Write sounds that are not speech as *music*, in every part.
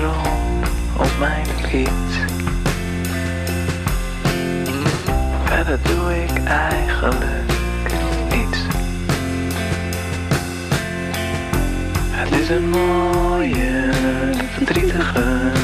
Rond op mijn fiets. Verder doe ik eigenlijk niets Het is een mooie, verdrietige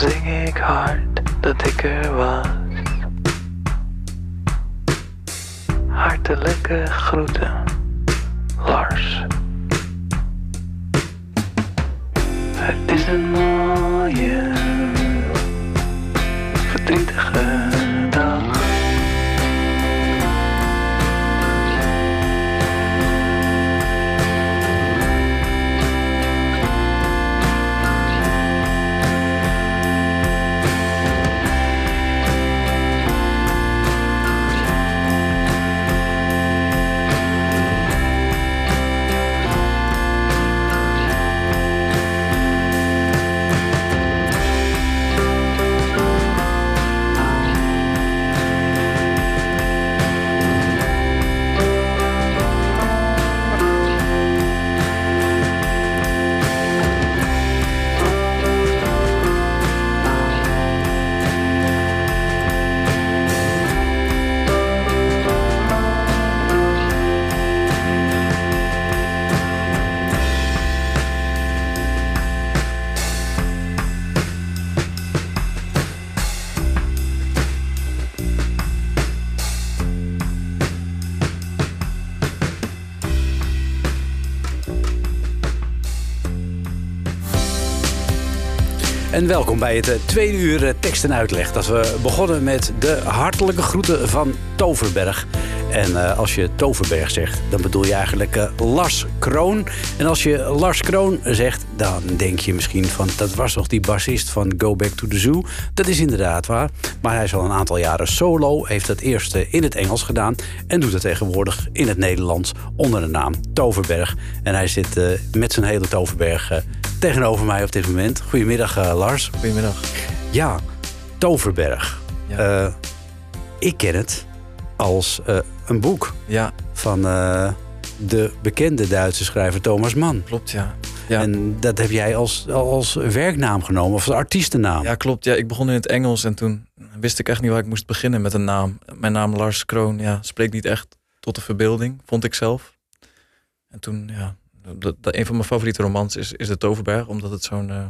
Zing ik hard dat ik er was. Hartelijke groeten, Lars. Het is een mooie En welkom bij het eh, tweede uur eh, tekst en uitleg. Dat we begonnen met de hartelijke groeten van Toverberg. En eh, als je Toverberg zegt, dan bedoel je eigenlijk Lars Kroon. En als je Lars Kroon zegt, dan denk je misschien van... dat was toch die bassist van Go Back to the Zoo? Dat is inderdaad waar. Maar hij is al een aantal jaren solo, heeft het eerst in het Engels gedaan... en doet het tegenwoordig in het Nederlands onder de naam Toverberg. En hij zit met zijn hele Toverberg tegenover mij op dit moment. Goedemiddag, eh, Lars. Goedemiddag. Ja, Toverberg. Ja. Eh, ik ken het als eh, een boek Ja, van de bekende Duitse schrijver Thomas Mann. klopt, ja. Ja, En dat heb jij als, als werknaam genomen, of als artiestennaam. ja, klopt. Ja, ik begon in het Engels en toen wist ik echt niet waar ik moest beginnen met een naam. Mijn naam Lars Kroon, ja, spreekt niet echt tot de verbeelding, vond ik zelf. En toen, ja, dat, dat- een van mijn favoriete romans is, is De Toverberg, omdat het zo'n eh,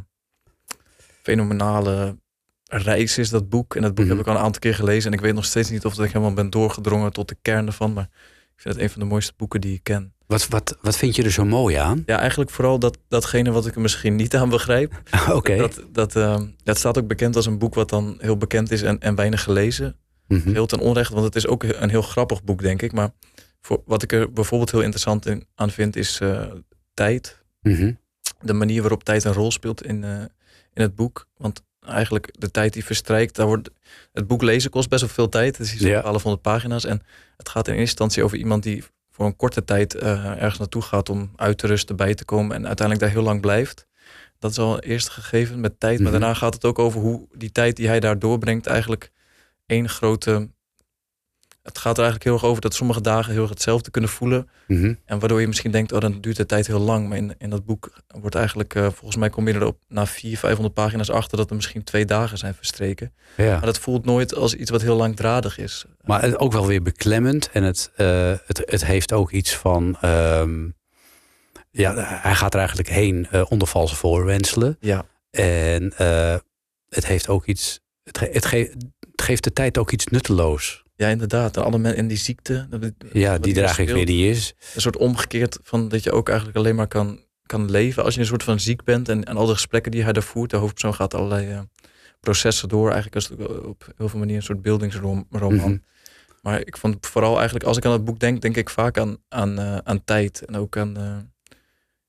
fenomenale reis is, dat boek. En dat boek Mhm. heb ik al een aantal keer gelezen en ik weet nog steeds niet of dat ik helemaal ben doorgedrongen tot de kern ervan, maar ik vind het een van de mooiste boeken die ik ken. Wat, wat, wat vind je er zo mooi aan? Ja, eigenlijk vooral dat, datgene wat ik er misschien niet aan begrijp. *laughs* Oké. Dat, dat, ehm, dat staat ook bekend als een boek wat dan heel bekend is en, en weinig gelezen. Mhm. Heel ten onrechte, want het is ook een heel grappig boek, denk ik. Maar voor, wat ik er bijvoorbeeld heel interessant in, aan vind, is eh, tijd. Mhm. De manier waarop tijd een rol speelt in, eh, in het boek. Want eigenlijk de tijd die verstrijkt, daar wordt, het boek lezen kost best wel veel tijd. Het is iets Ja. 1200 pagina's. En het gaat in eerste instantie over iemand die voor een korte tijd eh, ergens naartoe gaat om uit te rusten, bij te komen en uiteindelijk daar heel lang blijft. Dat is al een eerste gegeven met tijd. Maar Mhm. daarna gaat het ook over hoe die tijd die hij daar doorbrengt eigenlijk één grote... Het gaat er eigenlijk heel erg over dat sommige dagen heel erg hetzelfde kunnen voelen. Mhm. En waardoor je misschien denkt, oh dan duurt de tijd heel lang. Maar in, in dat boek wordt eigenlijk, eh, volgens mij kom je erop na 400, 500 pagina's achter dat er misschien twee dagen zijn verstreken. Ja. Maar dat voelt nooit als iets wat heel langdradig is. Maar het ook wel weer beklemmend. En het, eh, het, het heeft ook iets van. ehm, ja, hij gaat er eigenlijk heen eh, onder valse voorwenselen. Ja, En het heeft ook iets. Het, ge- het, ge- het geeft de tijd ook iets nutteloos. Ja inderdaad. En alle mensen in die ziekte. dat- Ja, die er hier eigenlijk weer speelt. niet is. Een soort omgekeerd van dat je ook eigenlijk alleen maar kan, kan leven als je een soort van ziek bent. En, en al de gesprekken die hij daar voert, de hoofdpersoon gaat allerlei eh, processen door. Eigenlijk is het ook op heel veel manieren een soort beeldingsroman. Mhm. Maar ik vond vooral eigenlijk, als ik aan het boek denk, denk ik vaak aan, aan, eh, aan tijd. En ook aan eh,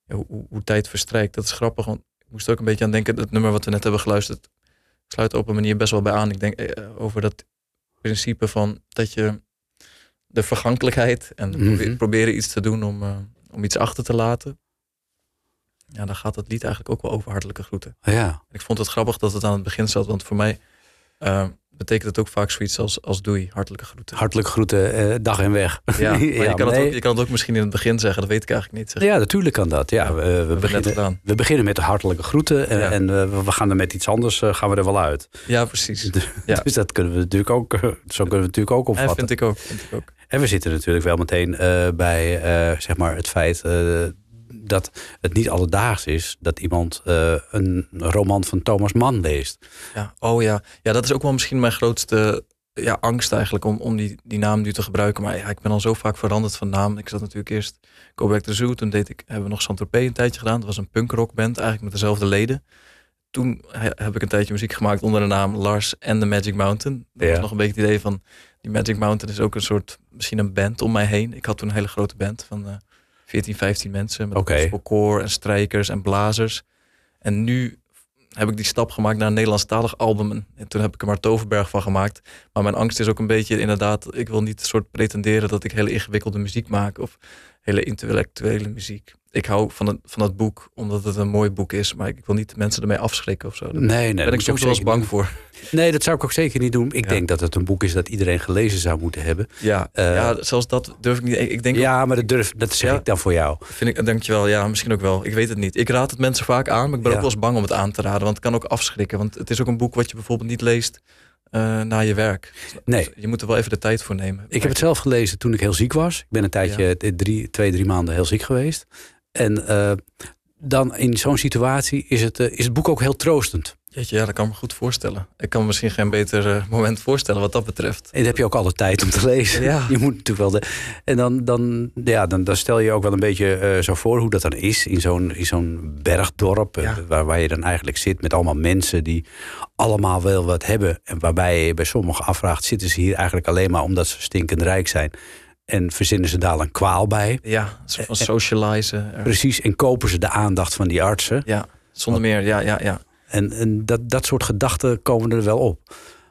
ja, hoe, hoe- tijd verstrijkt. Dat is grappig, want ik moest ook een beetje aan denken. Het nummer wat we net hebben geluisterd sluit op een manier best wel bij aan. Ik denk over dat principe van dat je de vergankelijkheid en Mhm. probe- proberen iets te doen om, eh, om iets achter te laten. Ja, daar gaat het lied eigenlijk ook wel over hartelijke groeten. Ja. Ik vond het grappig dat het aan het begin zat, want voor mij eh, betekent het ook vaak zoiets als, als doei, hartelijke groeten. Hartelijk groeten, eh, dag en weg. Ja, *laughs* je, kan het nee. ook, je kan het ook misschien in het begin zeggen, dat weet ik eigenlijk niet. Zeg. Ja, natuurlijk kan dat. Ja, Ja, we, we, we het beginnen, we beginnen met de hartelijke groeten. En, Ja. en eh, we gaan er met iets anders eh, gaan we er wel uit. Ja, precies. *laughs* Ja. Dus *laughs* dat kunnen we natuurlijk ook, zo kunnen we natuurlijk ook En opvatten. vind ik ook. Vind ik ook. En we zitten natuurlijk wel meteen bij zeg maar het feit dat het niet alledaags is dat iemand eh, een roman van Thomas Mann leest. Ja. Oh ja. ja, dat is ook wel misschien mijn grootste ja, angst eigenlijk om, om die, die naam nu te gebruiken. Maar ja, ik ben al zo vaak veranderd van naam. Ik zat natuurlijk eerst Go Back to Zoo. Toen deed ik, hebben we nog Saint-Tropez een tijdje gedaan. Dat was een punkrockband eigenlijk met dezelfde leden. Toen he- heb ik een tijdje muziek gemaakt onder de naam Lars en The Magic Mountain. Dat Ja. was nog een beetje het idee van... die Magic Mountain is ook een soort, misschien een band om mij heen. Ik had toen een hele grote band van eh 14, 15 mensen. Met gospelkoor en strijkers en blazers. En nu heb ik die stap gemaakt naar een Nederlandstalig album. En- En toen heb ik er maar Toverberg van gemaakt. Maar mijn angst is ook een beetje inderdaad... ik wil niet soort pretenderen dat ik hele ingewikkelde muziek maak... of hele intellectuele muziek. Ik hou van het, van het boek, omdat het een mooi boek is. Maar ik wil niet de mensen ermee afschrikken of zo. Daar Nee, nee, ben dat ik soms wel eens bang voor. Nee, dat zou ik ook zeker niet doen. Ik Ja. denk dat het een boek is dat iedereen gelezen zou moeten hebben. Ja, Eh, ja, zelfs dat durf ik niet. Ik, denk ook- Ja, maar dat, durf, dat zeg Ja. ik dan voor jou. Vind ik, dankjewel. Ja, misschien ook wel. Ik weet het niet. Ik raad het mensen vaak aan, maar ik ben ook wel eens bang om het aan te raden. Want het kan ook afschrikken. Want het is ook een boek wat je bijvoorbeeld niet leest eh, na je werk. Nee. Dus je moet er wel even de tijd voor nemen. Ik heb het zelf gelezen toen ik heel ziek was. Ik ben een tijdje, eh, drie, twee, drie maanden heel ziek geweest. En eh, dan in zo'n situatie is het, is het boek ook heel troostend. Jeetje, ja, dat kan ik me goed voorstellen. Ik kan me misschien geen beter eh, moment voorstellen wat dat betreft. En dan heb je ook alle tijd om te lezen. Ja. *laughs* Je moet natuurlijk wel de. En dan, dan, ja, dan, dan stel je ook wel een beetje eh, zo voor hoe dat dan is in zo'n, in zo'n bergdorp. eh, waar, waar je dan eigenlijk zit met allemaal mensen die allemaal wel wat hebben. En waarbij je bij sommigen afvraagt: zitten ze hier eigenlijk alleen maar omdat ze stinkend rijk zijn? En verzinnen ze daar een kwaal bij? Ja, van socializen. Er- Precies. En kopen ze de aandacht van die artsen? Ja, zonder meer. Ja, ja, ja. En, en dat, dat soort gedachten komen er wel op.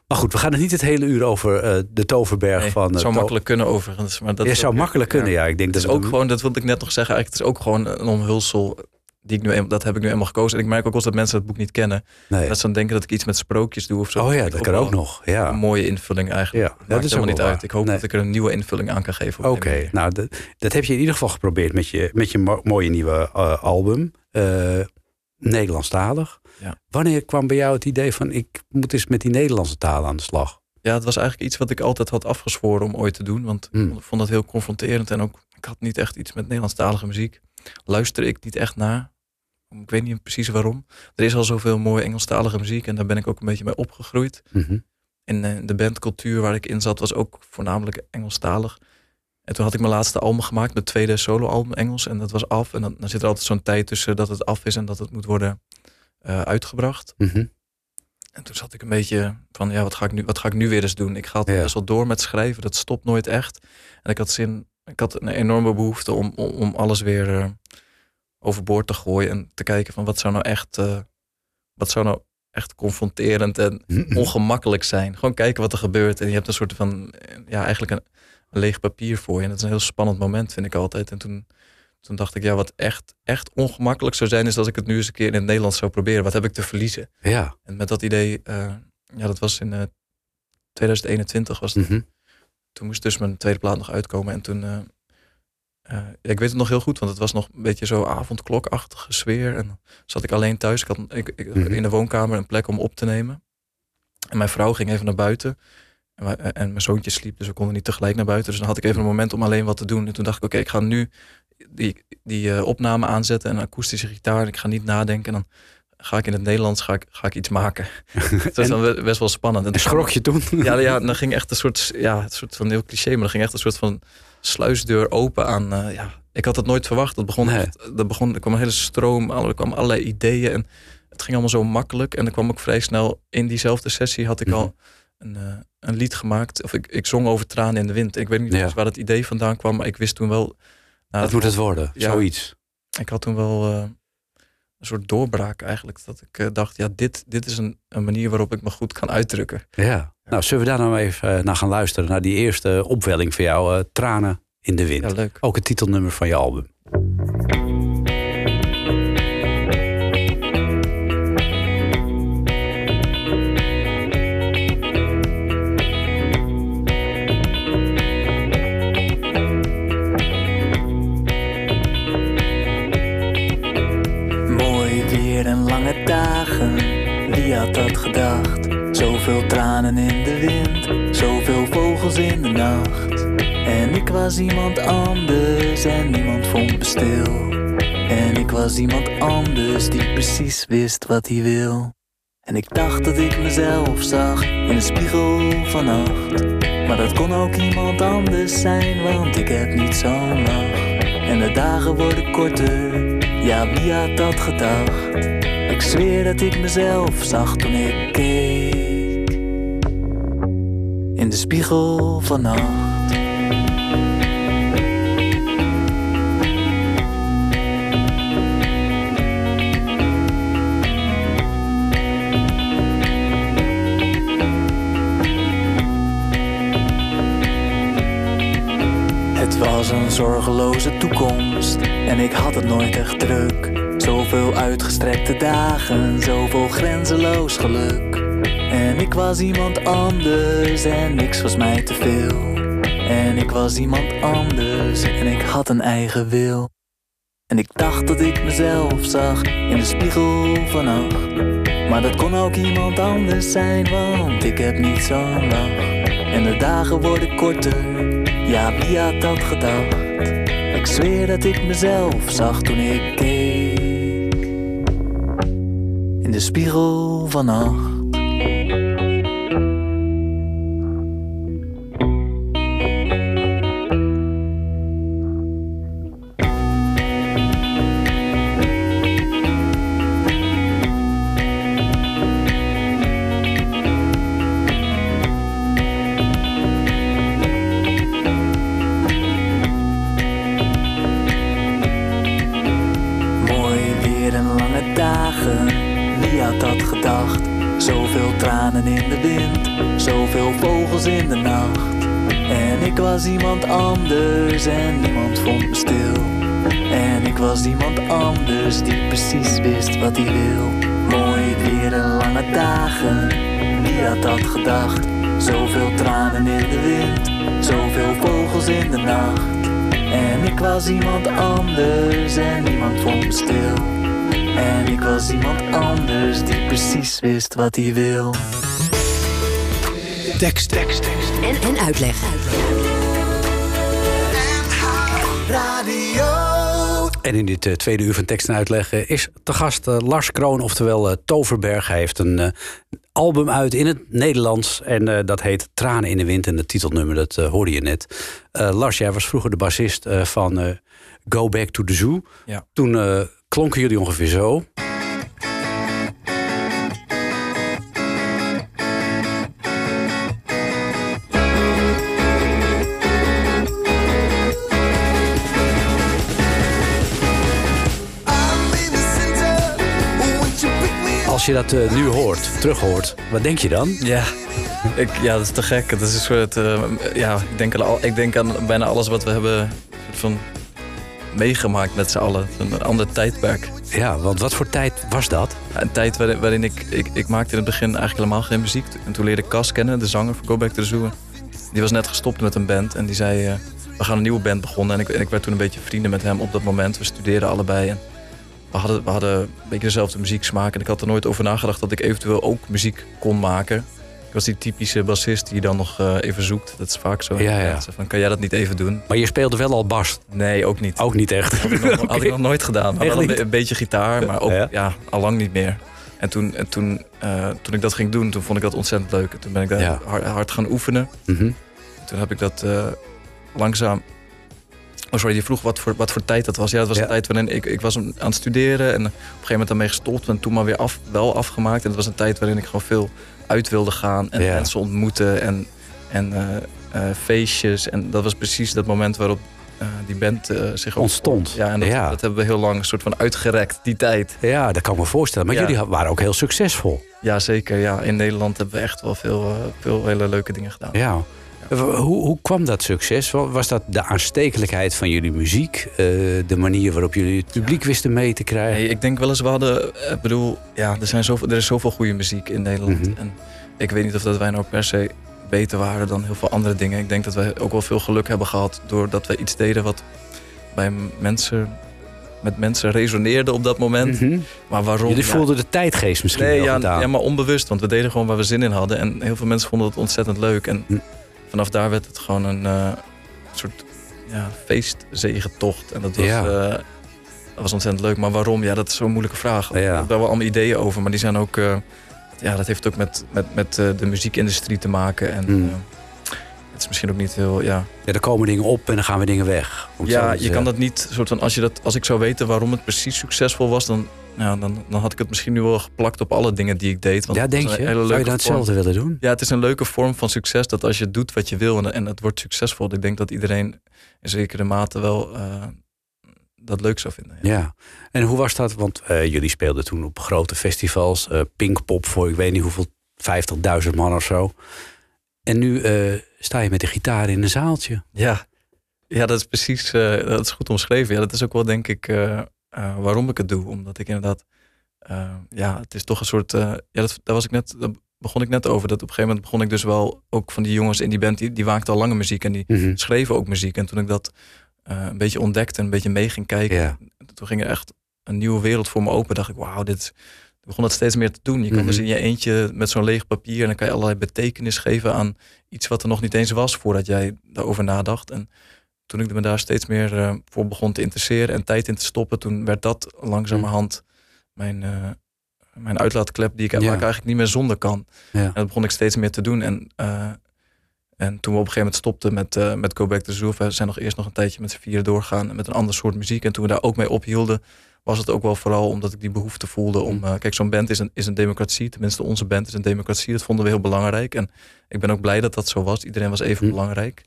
Maar goed, we gaan het niet het hele uur over eh, de Toverberg Nee, van. het eh, zou makkelijk kunnen overigens. Maar dat Ja, zou ook- makkelijk kunnen, ja. Ik denk Het is dat ook gewoon, dat wilde ik net nog zeggen, eigenlijk, het is ook gewoon een omhulsel. Die ik nu, dat heb ik nu eenmaal gekozen. En ik merk ook wel dat mensen het boek niet kennen. Nee. Dat ze dan denken dat ik iets met sprookjes doe of zo. Oh ja, dat kan ook nog. Ja. Een mooie invulling eigenlijk. Ja, dat dat is helemaal niet uit. Ik hoop Nee. dat ik er een nieuwe invulling aan kan geven. Oké, nou, dat, dat heb je in ieder geval geprobeerd met je, met je mo- mooie nieuwe eh, album. Nederlandstalig. Ja. Wanneer kwam bij jou het idee van ik moet eens met die Nederlandse taal aan de slag? Ja, het was eigenlijk iets wat ik altijd had afgezworen om ooit te doen. Want Hmm. ik vond dat heel confronterend. En ook, ik had niet echt iets met Nederlandstalige muziek. Luister ik niet echt naar. Ik weet niet precies waarom. Er is al zoveel mooie Engelstalige muziek. En daar ben ik ook een beetje mee opgegroeid. Mhm. En eh, de bandcultuur waar ik in zat was ook voornamelijk Engelstalig. En toen had ik mijn laatste album gemaakt, mijn tweede soloalbum Engels. En dat was af. En dan, dan zit er altijd zo'n tijd tussen dat het af is en dat het moet worden eh, uitgebracht. Mhm. En toen zat ik een beetje van, ja, wat ga ik nu, wat ga ik nu weer eens doen? Ik ga Ja. best wel door met schrijven, dat stopt nooit echt. En ik had zin, ik had een enorme behoefte om, om, om alles weer eh, overboord te gooien. En te kijken van, wat zou nou echt, eh, wat zou nou echt confronterend en Mhm. ongemakkelijk zijn. Gewoon kijken wat er gebeurt. En je hebt een soort van, ja, eigenlijk een leeg papier voor je. En dat is een heel spannend moment, vind ik altijd. En toen, toen dacht ik, ja, wat echt, echt ongemakkelijk zou zijn, is als ik het nu eens een keer in het Nederlands zou proberen. Wat heb ik te verliezen? Ja. En met dat idee, eh, ja, dat was in eh 2021 was het. Mhm. Toen moest dus mijn tweede plaat nog uitkomen. En toen, eh, eh, ja, ik weet het nog heel goed, want het was nog een beetje zo avondklokachtige sfeer. En dan zat ik alleen thuis. Ik had ik, ik- Mhm. in de woonkamer een plek om op te nemen. En mijn vrouw ging even naar buiten. En, wij- en mijn zoontje sliep, dus we konden niet tegelijk naar buiten. Dus dan had ik even een moment om alleen wat te doen. En toen dacht ik, oké, ik ga nu die, die eh, opname aanzetten en een akoestische gitaar. Ik ga niet nadenken. En dan ga ik in het Nederlands ga ik, ga ik iets maken. *laughs* Het was dan be- best wel spannend. En En schrok je toen? *laughs* ja, ja, dan ging echt een soort, ja, een soort van heel cliché, maar dan ging echt een soort van sluisdeur open aan. eh, ja, ik had het nooit verwacht. Dat begon, Nee. dat begon, er kwam een hele stroom, er kwamen allerlei ideeën en het ging allemaal zo makkelijk. En dan kwam ik vrij snel in diezelfde sessie had ik Mhm. al een, eh, een lied gemaakt. Of ik, ik zong over tranen in de wind. Ik weet niet Ja. waar het idee vandaan kwam, maar ik wist toen wel. nou, Dat moet het worden, Ja. zoiets. ik had toen wel eh, een soort doorbraak eigenlijk. Dat ik eh, dacht, ja, dit, dit is een, een manier waarop ik me goed kan uitdrukken. Ja. Nou, zullen we daar nou even naar gaan luisteren? Naar die eerste opwelling van jou, Tranen in de Wind. Ja, leuk. Ook het titelnummer van je album. Was iemand anders en niemand vond me stil. En ik was iemand anders die precies wist wat hij wil. En ik dacht dat ik mezelf zag in de spiegel van nacht. Maar dat kon ook iemand anders zijn, want ik heb niet zo'n lach. En de dagen worden korter, ja wie had dat gedacht? Ik zweer dat ik mezelf zag toen ik keek In de spiegel van was een zorgeloze toekomst en ik had het nooit echt druk. Zoveel uitgestrekte dagen, zoveel grenzeloos geluk. En ik was iemand anders en niks was mij te veel. En ik was iemand anders en ik had een eigen wil. En ik dacht dat ik mezelf zag in de spiegel van nacht. Maar dat kon ook iemand anders zijn, want ik heb niet zo'n lach. En de dagen worden korter, ja wie had dat gedacht? Ik zweer dat ik mezelf zag toen ik keek In de spiegel van iemand anders en niemand vond me stil. En ik was iemand anders die precies wist wat hij wil. Mooi weer en lange dagen, wie had dat gedacht? Zoveel tranen in de wind, zoveel vogels in de nacht. En ik was iemand anders en niemand vond me stil. En ik was iemand anders die precies wist wat hij wil. Tekst, tekst, tekst. En, en uitleg. En in dit eh, tweede uur van tekst en uitleg eh, is te gast eh, Lars Kroon, oftewel Toverberg. Hij heeft een eh, album uit in het Nederlands en eh, dat heet Tranen in de Wind. En het titelnummer, dat hoorde je net. Eh, Lars, jij was vroeger de bassist eh, van eh, Go Back to the Zoo. Ja. Toen eh, klonken jullie ongeveer zo. Als je dat eh, nu hoort, terug hoort, wat denk je dan? Ja, Ik, ja, dat is te gek. Dat is een soort, eh, ja, ik denk, al- ik denk aan bijna alles wat we hebben van meegemaakt met z'n allen. Een ander tijdperk. Ja, want wat voor tijd was dat? Een tijd waarin, waarin ik, ik, ik maakte in het begin eigenlijk helemaal geen muziek. En toen leerde ik Cas kennen, de zanger van Go Back to the Zoo. Die was net gestopt met een band en die zei, eh, we gaan een nieuwe band begonnen. En ik, en ik werd toen een beetje vrienden met hem op dat moment. We studeerden allebei en we hadden, we hadden een beetje dezelfde muzieksmaak. En ik had er nooit over nagedacht dat ik eventueel ook muziek kon maken. Ik was die typische bassist die je dan nog eh, even zoekt. Dat is vaak zo. Ja, Van, kan jij dat niet even doen? Maar je speelde wel al bas. Nee, ook niet. Ook niet echt. Had ik nog, had ik *laughs* nog nooit gedaan. Had Echt wel een, beetje gitaar, maar ook Ja? ja. al lang niet meer. En toen, en toen, eh, toen ik dat ging doen, toen vond ik dat ontzettend leuk. En toen ben ik daar hard gaan oefenen. Mhm. Toen heb ik dat eh, langzaam... Oh, sorry, je vroeg wat voor, wat voor tijd dat was. Ja, het was Ja. een tijd waarin ik, ik was aan het studeren... en op een gegeven moment daarmee gestopt... en toen maar weer af, wel afgemaakt. En het was een tijd waarin ik gewoon veel uit wilde gaan... en Ja. mensen ontmoeten en, en eh, eh, feestjes. En dat was precies dat moment waarop eh, die band zich Ontstond. Ja, en dat, Ja. dat hebben we heel lang een soort van uitgerekt, die tijd. Ja, dat kan ik me voorstellen. Maar Ja. jullie waren ook heel succesvol. Ja, zeker. Ja. In Nederland hebben we echt wel veel, veel hele leuke dingen gedaan. Ja. Hoe, hoe kwam dat succes? Wa- Was dat de aanstekelijkheid van jullie muziek? Eh, de manier waarop jullie het publiek wisten mee te krijgen? Nee, ik denk wel eens, we hadden, eh, ik bedoel, ja, er, zijn zoveel, er is zoveel goede muziek in Nederland. Mhm. En ik weet niet of dat wij nou per se beter waren dan heel veel andere dingen. Ik denk dat wij ook wel veel geluk hebben gehad doordat we iets deden wat bij mensen, met mensen resoneerde op dat moment. Mhm. Maar waarom? Jullie Ja, voelden de tijdgeest misschien Nee, wel ja, ja, maar onbewust, want we deden gewoon waar we zin in hadden. En heel veel mensen vonden het ontzettend leuk. En Hm. Vanaf daar werd het gewoon een eh, soort ja, feestzegetocht. En dat was, Ja. eh, dat was ontzettend leuk. Maar waarom? Ja, dat is zo'n moeilijke vraag. Ja. We hebben wel allemaal ideeën over, maar die zijn ook... eh, ja, dat heeft ook met, met, met de muziekindustrie te maken. En Hm. eh, het is misschien ook niet heel... Ja, Ja, er komen dingen op en dan gaan we dingen weg. ja je zeggen. kan dat niet... Soort van, als, je dat, als ik zou weten waarom het precies succesvol was... dan, ja, dan, dan had ik het misschien nu wel geplakt op alle dingen die ik deed. Want Ja, denk je? Zou je vorm. hetzelfde willen doen? Ja, het is een leuke vorm van succes dat als je doet wat je wil en, en het wordt succesvol. Ik denk dat iedereen in zekere mate wel eh, dat leuk zou vinden. Ja. Ja. En hoe was dat? Want eh, jullie speelden toen op grote festivals. eh Pinkpop voor ik weet niet hoeveel, 50.000 man of zo. En nu sta je met de gitaar in een zaaltje. Ja, ja dat is precies dat is goed omschreven. Ja, dat is ook wel denk ik eh, waarom ik het doe. Omdat ik inderdaad, eh, ja, het is toch een soort. eh, ja, dat, daar was ik net, daar begon ik net over. Dat op een gegeven moment begon ik dus wel ook van die jongens in die band, die, die maakten al lange muziek en die Mhm. schreven ook muziek. En toen ik dat een beetje ontdekte en een beetje mee ging kijken, Ja. toen ging er echt een nieuwe wereld voor me open. Dacht ik, wauw, dit. Begon dat steeds meer te doen. Je kan Mhm. dus in je eentje met zo'n leeg papier en dan kan je allerlei betekenis geven aan iets wat er nog niet eens was voordat jij daarover nadacht. En toen ik me daar steeds meer eh, voor begon te interesseren en tijd in te stoppen, toen werd dat langzamerhand mijn, eh, mijn uitlaatklep die ik, waar Ja. ik eigenlijk niet meer zonder kan. Ja. En dat begon ik steeds meer te doen. En, eh, en toen we op een gegeven moment stopten met, met Go Back to the Zoo, we zijn nog eerst nog een tijdje met z'n vieren doorgaan met een ander soort muziek. En toen we daar ook mee ophielden, was het ook wel vooral omdat ik die behoefte voelde om. eh, kijk, zo'n band is een, is een democratie, tenminste onze band is een democratie. Dat vonden we heel belangrijk. En ik ben ook blij dat dat zo was. Iedereen was even Hm. belangrijk.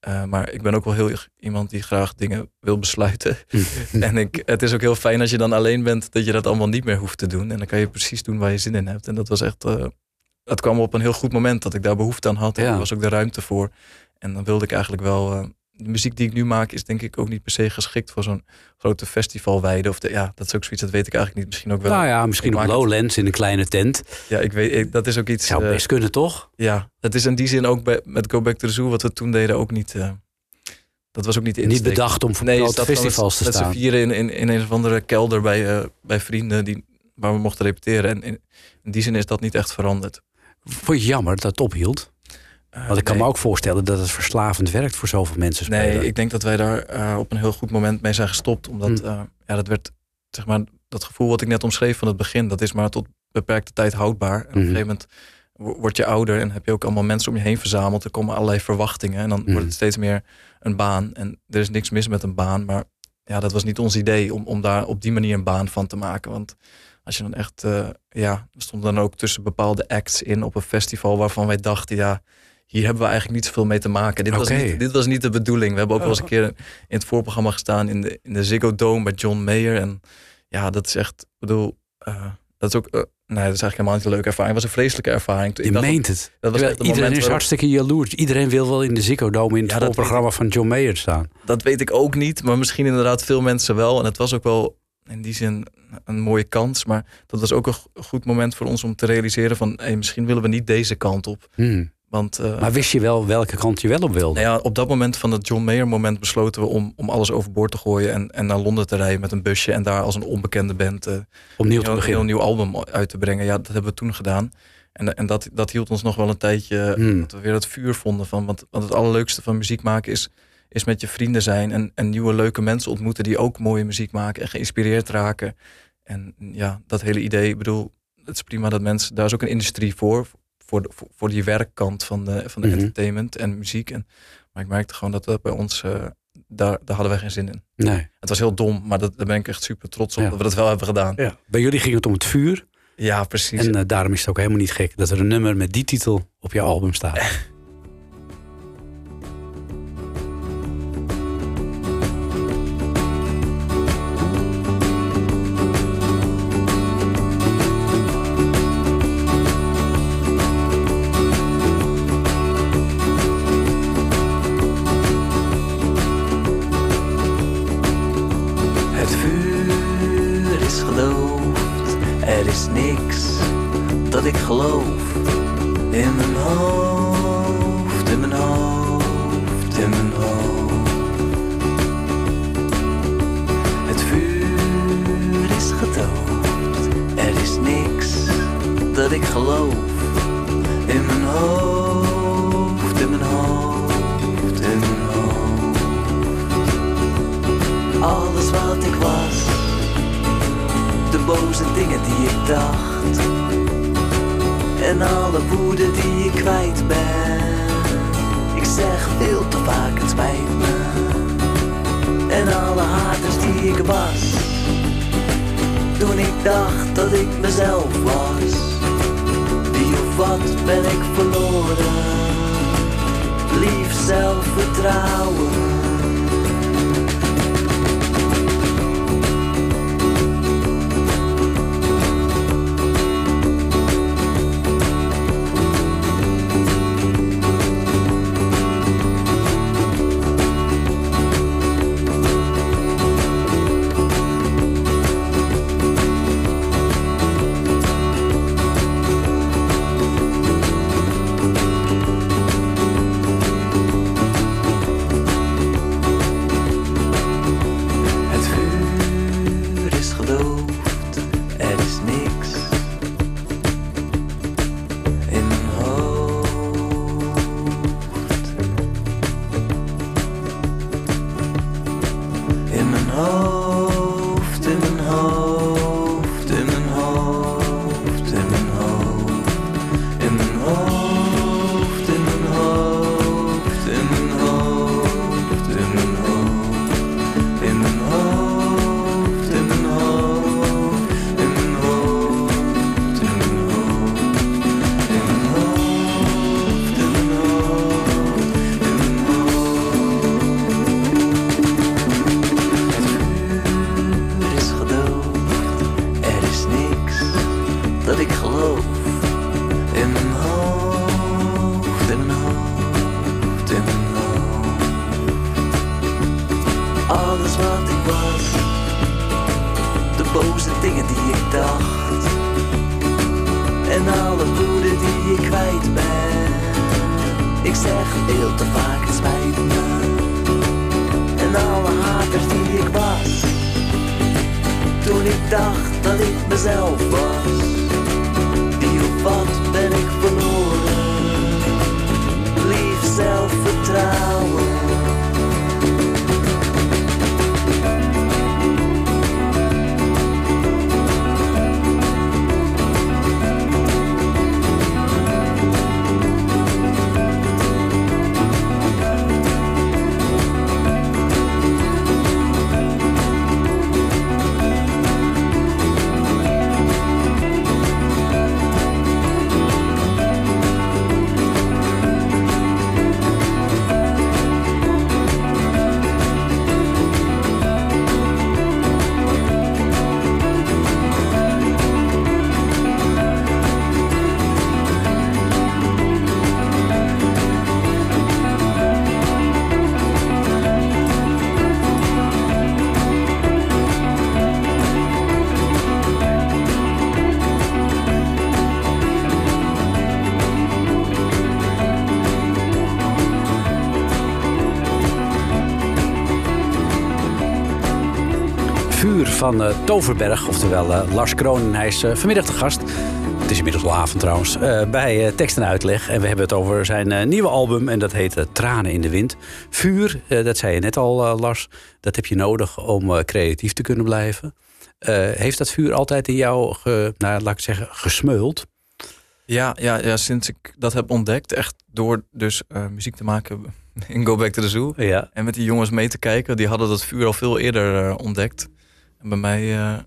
Eh, maar ik ben ook wel heel iemand die graag dingen wil besluiten. *laughs* *laughs* en ik, het is ook heel fijn als je dan alleen bent, dat je dat allemaal niet meer hoeft te doen. En dan kan je precies doen waar je zin in hebt. En dat was echt. eh dat kwam op een heel goed moment dat ik daar behoefte aan had. En Ja. er was ook de ruimte voor. En dan wilde ik eigenlijk wel. De muziek die ik nu maak is denk ik ook niet per se geschikt voor zo'n grote festivalweide. Of de, ja, dat is ook zoiets, dat weet ik eigenlijk niet. Misschien ook wel. Nou ja, misschien op Lowlands in een kleine tent. Ja, ik weet, ik- dat is ook iets. Zou eh, best kunnen, toch? ja, het is in die zin ook bij, met Go Back to the Zoo, wat we toen deden, ook niet. eh, dat was ook niet Niet bedacht om voor Nee, grote festivals te met, met staan. z'n vieren in, in, in een of andere kelder bij, eh, bij vrienden die, waar we mochten repeteren. En in, in die zin is dat niet echt veranderd. Vond je jammer dat het ophield? Eh, Want ik kan nee. me ook voorstellen dat het verslavend werkt voor zoveel mensen spelen. Nee, ik denk dat wij daar eh, op een heel goed moment mee zijn gestopt. Omdat Hm. eh, ja, dat werd, zeg maar, dat gevoel wat ik net omschreef van het begin, dat is maar tot beperkte tijd houdbaar. En op een Mhm. gegeven moment wo- word je ouder en heb je ook allemaal mensen om je heen verzameld. Er komen allerlei verwachtingen en dan Mhm. wordt het steeds meer een baan. En er is niks mis met een baan, maar ja, dat was niet ons idee om, om daar op die manier een baan van te maken. Want als je dan echt, eh, ja, we stonden dan ook tussen bepaalde acts in op een festival waarvan wij dachten, ja, hier hebben we eigenlijk niet zoveel mee te maken. Dit, was, niet, dit was niet de bedoeling. We hebben ook wel eens een keer in het voorprogramma gestaan in de, in de Ziggo Dome bij John Mayer. En ja, dat is echt, ik bedoel, eh, Dat is ook, eh, nee, dat is eigenlijk helemaal niet een leuke ervaring. Het was een vreselijke ervaring. Je meent het. dat was het iedereen is waarop- hartstikke jaloers. Iedereen wil wel in de Ziggo Dome in het Ja, dat voorprogramma van John Mayer staan. Dat weet ik ook niet, maar misschien inderdaad veel mensen wel. En het was ook wel in die zin een mooie kans. Maar dat was ook een go- goed moment voor ons om te realiseren van... Hey, misschien willen we niet deze kant op. Hmm. Want eh, Maar wist je wel welke kant je wel op wilde? nou ja, op dat moment van het John Mayer moment besloten we om, om alles overboord te gooien... En, en naar Londen te rijden met een busje en daar als een onbekende band... eh, Opnieuw te een heel nieuw album uit te brengen. Ja, dat hebben we toen gedaan. En, en dat, dat hield ons nog wel een tijdje... Hmm. dat we weer het vuur vonden van... Want, want het allerleukste van muziek maken is, is met je vrienden zijn... En, en nieuwe leuke mensen ontmoeten die ook mooie muziek maken... en geïnspireerd raken. En ja, dat hele idee, ik bedoel... Het is prima dat mensen... Daar is ook een industrie voor... Voor, de, voor, voor die werkkant van de, van de Mhm. entertainment en muziek. En, maar ik merkte gewoon dat dat bij ons... eh, daar, daar hadden wij geen zin in. Nee. Het was heel dom, maar dat, daar ben ik echt super trots op Ja. dat we dat wel hebben gedaan. Ja. Bij jullie ging het om het vuur. Ja, precies. En eh, daarom is het ook helemaal niet gek dat er een nummer met die titel op je album staat. *laughs* van uh, Toverberg, oftewel uh, Lars Kroon. Hij is uh, vanmiddag de gast. Het is inmiddels al avond trouwens, bij Tekst en Uitleg. En we hebben het over zijn nieuwe album en dat heet Tranen in de Wind. Vuur, dat zei je net al Lars, dat heb je nodig om creatief te kunnen blijven. heeft dat vuur altijd in jou, ge, nou, laat ik zeggen, gesmeuld? Ja, ja, ja, sinds ik dat heb ontdekt, echt door dus muziek te maken *laughs* in Go Back to the Zoo. Ja. En met die jongens mee te kijken, die hadden dat vuur al veel eerder uh, ontdekt. En bij mij, uh,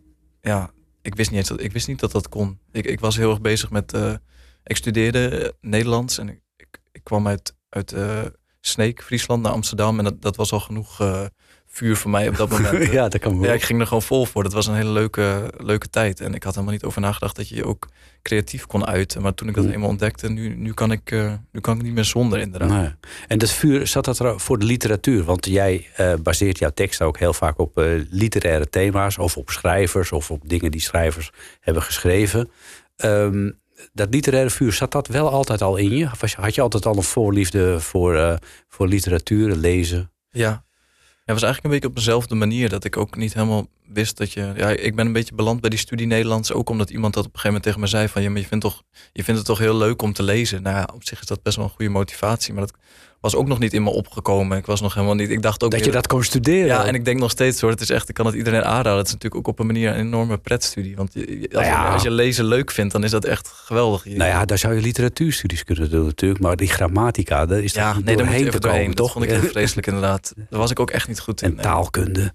ja, ik wist niet eens dat ik wist niet dat dat kon. Ik, ik was heel erg bezig met, uh, ik studeerde Nederlands en ik, ik, ik, kwam uit, uit Sneek, Friesland, naar Amsterdam. En dat, dat was al genoeg vuur voor mij op dat *laughs* moment. ja, dat kan Ja, ik ging er gewoon vol voor. Dat was een hele leuke, leuke tijd. En ik had helemaal niet over nagedacht dat je je ook creatief kon uiten. Maar toen ik dat eenmaal ontdekte, nu, nu, kan ik, uh, nu kan ik niet meer zonder inderdaad. Nee. En dat vuur, zat dat er voor de literatuur? Want jij uh, baseert jouw tekst ook heel vaak op uh, literaire thema's... of op schrijvers of op dingen die schrijvers hebben geschreven. Um, dat literaire vuur, zat dat wel altijd al in je? Had je altijd al een voorliefde voor, voor literatuur, lezen? Ja, het was eigenlijk een beetje op dezelfde manier. Dat ik ook niet helemaal wist dat je. Ja, ik ben een beetje beland bij die studie Nederlands. Ook omdat iemand dat op een gegeven moment tegen me zei: van ja, maar je vindt, toch, je vindt het toch heel leuk om te lezen. Nou ja, op zich is dat best wel een goede motivatie. Maar dat was ook nog niet in me opgekomen. Ik was nog helemaal niet. Ik dacht ook. Dat je dat kon studeren. Ja, en ik denk nog steeds hoor. Het is echt, ik kan het iedereen aanraden. Het is natuurlijk ook op een manier een enorme pretstudie. Want als, nou ja. je, als je lezen leuk vindt, dan is dat echt geweldig. Nou ja, daar zou je literatuurstudies kunnen doen natuurlijk. Maar die grammatica, daar is ja, nee, daar moet je even doorheen. Komen, toch? Dat vond ik *laughs* vreselijk inderdaad. Daar was ik ook echt niet goed in. En taalkunde.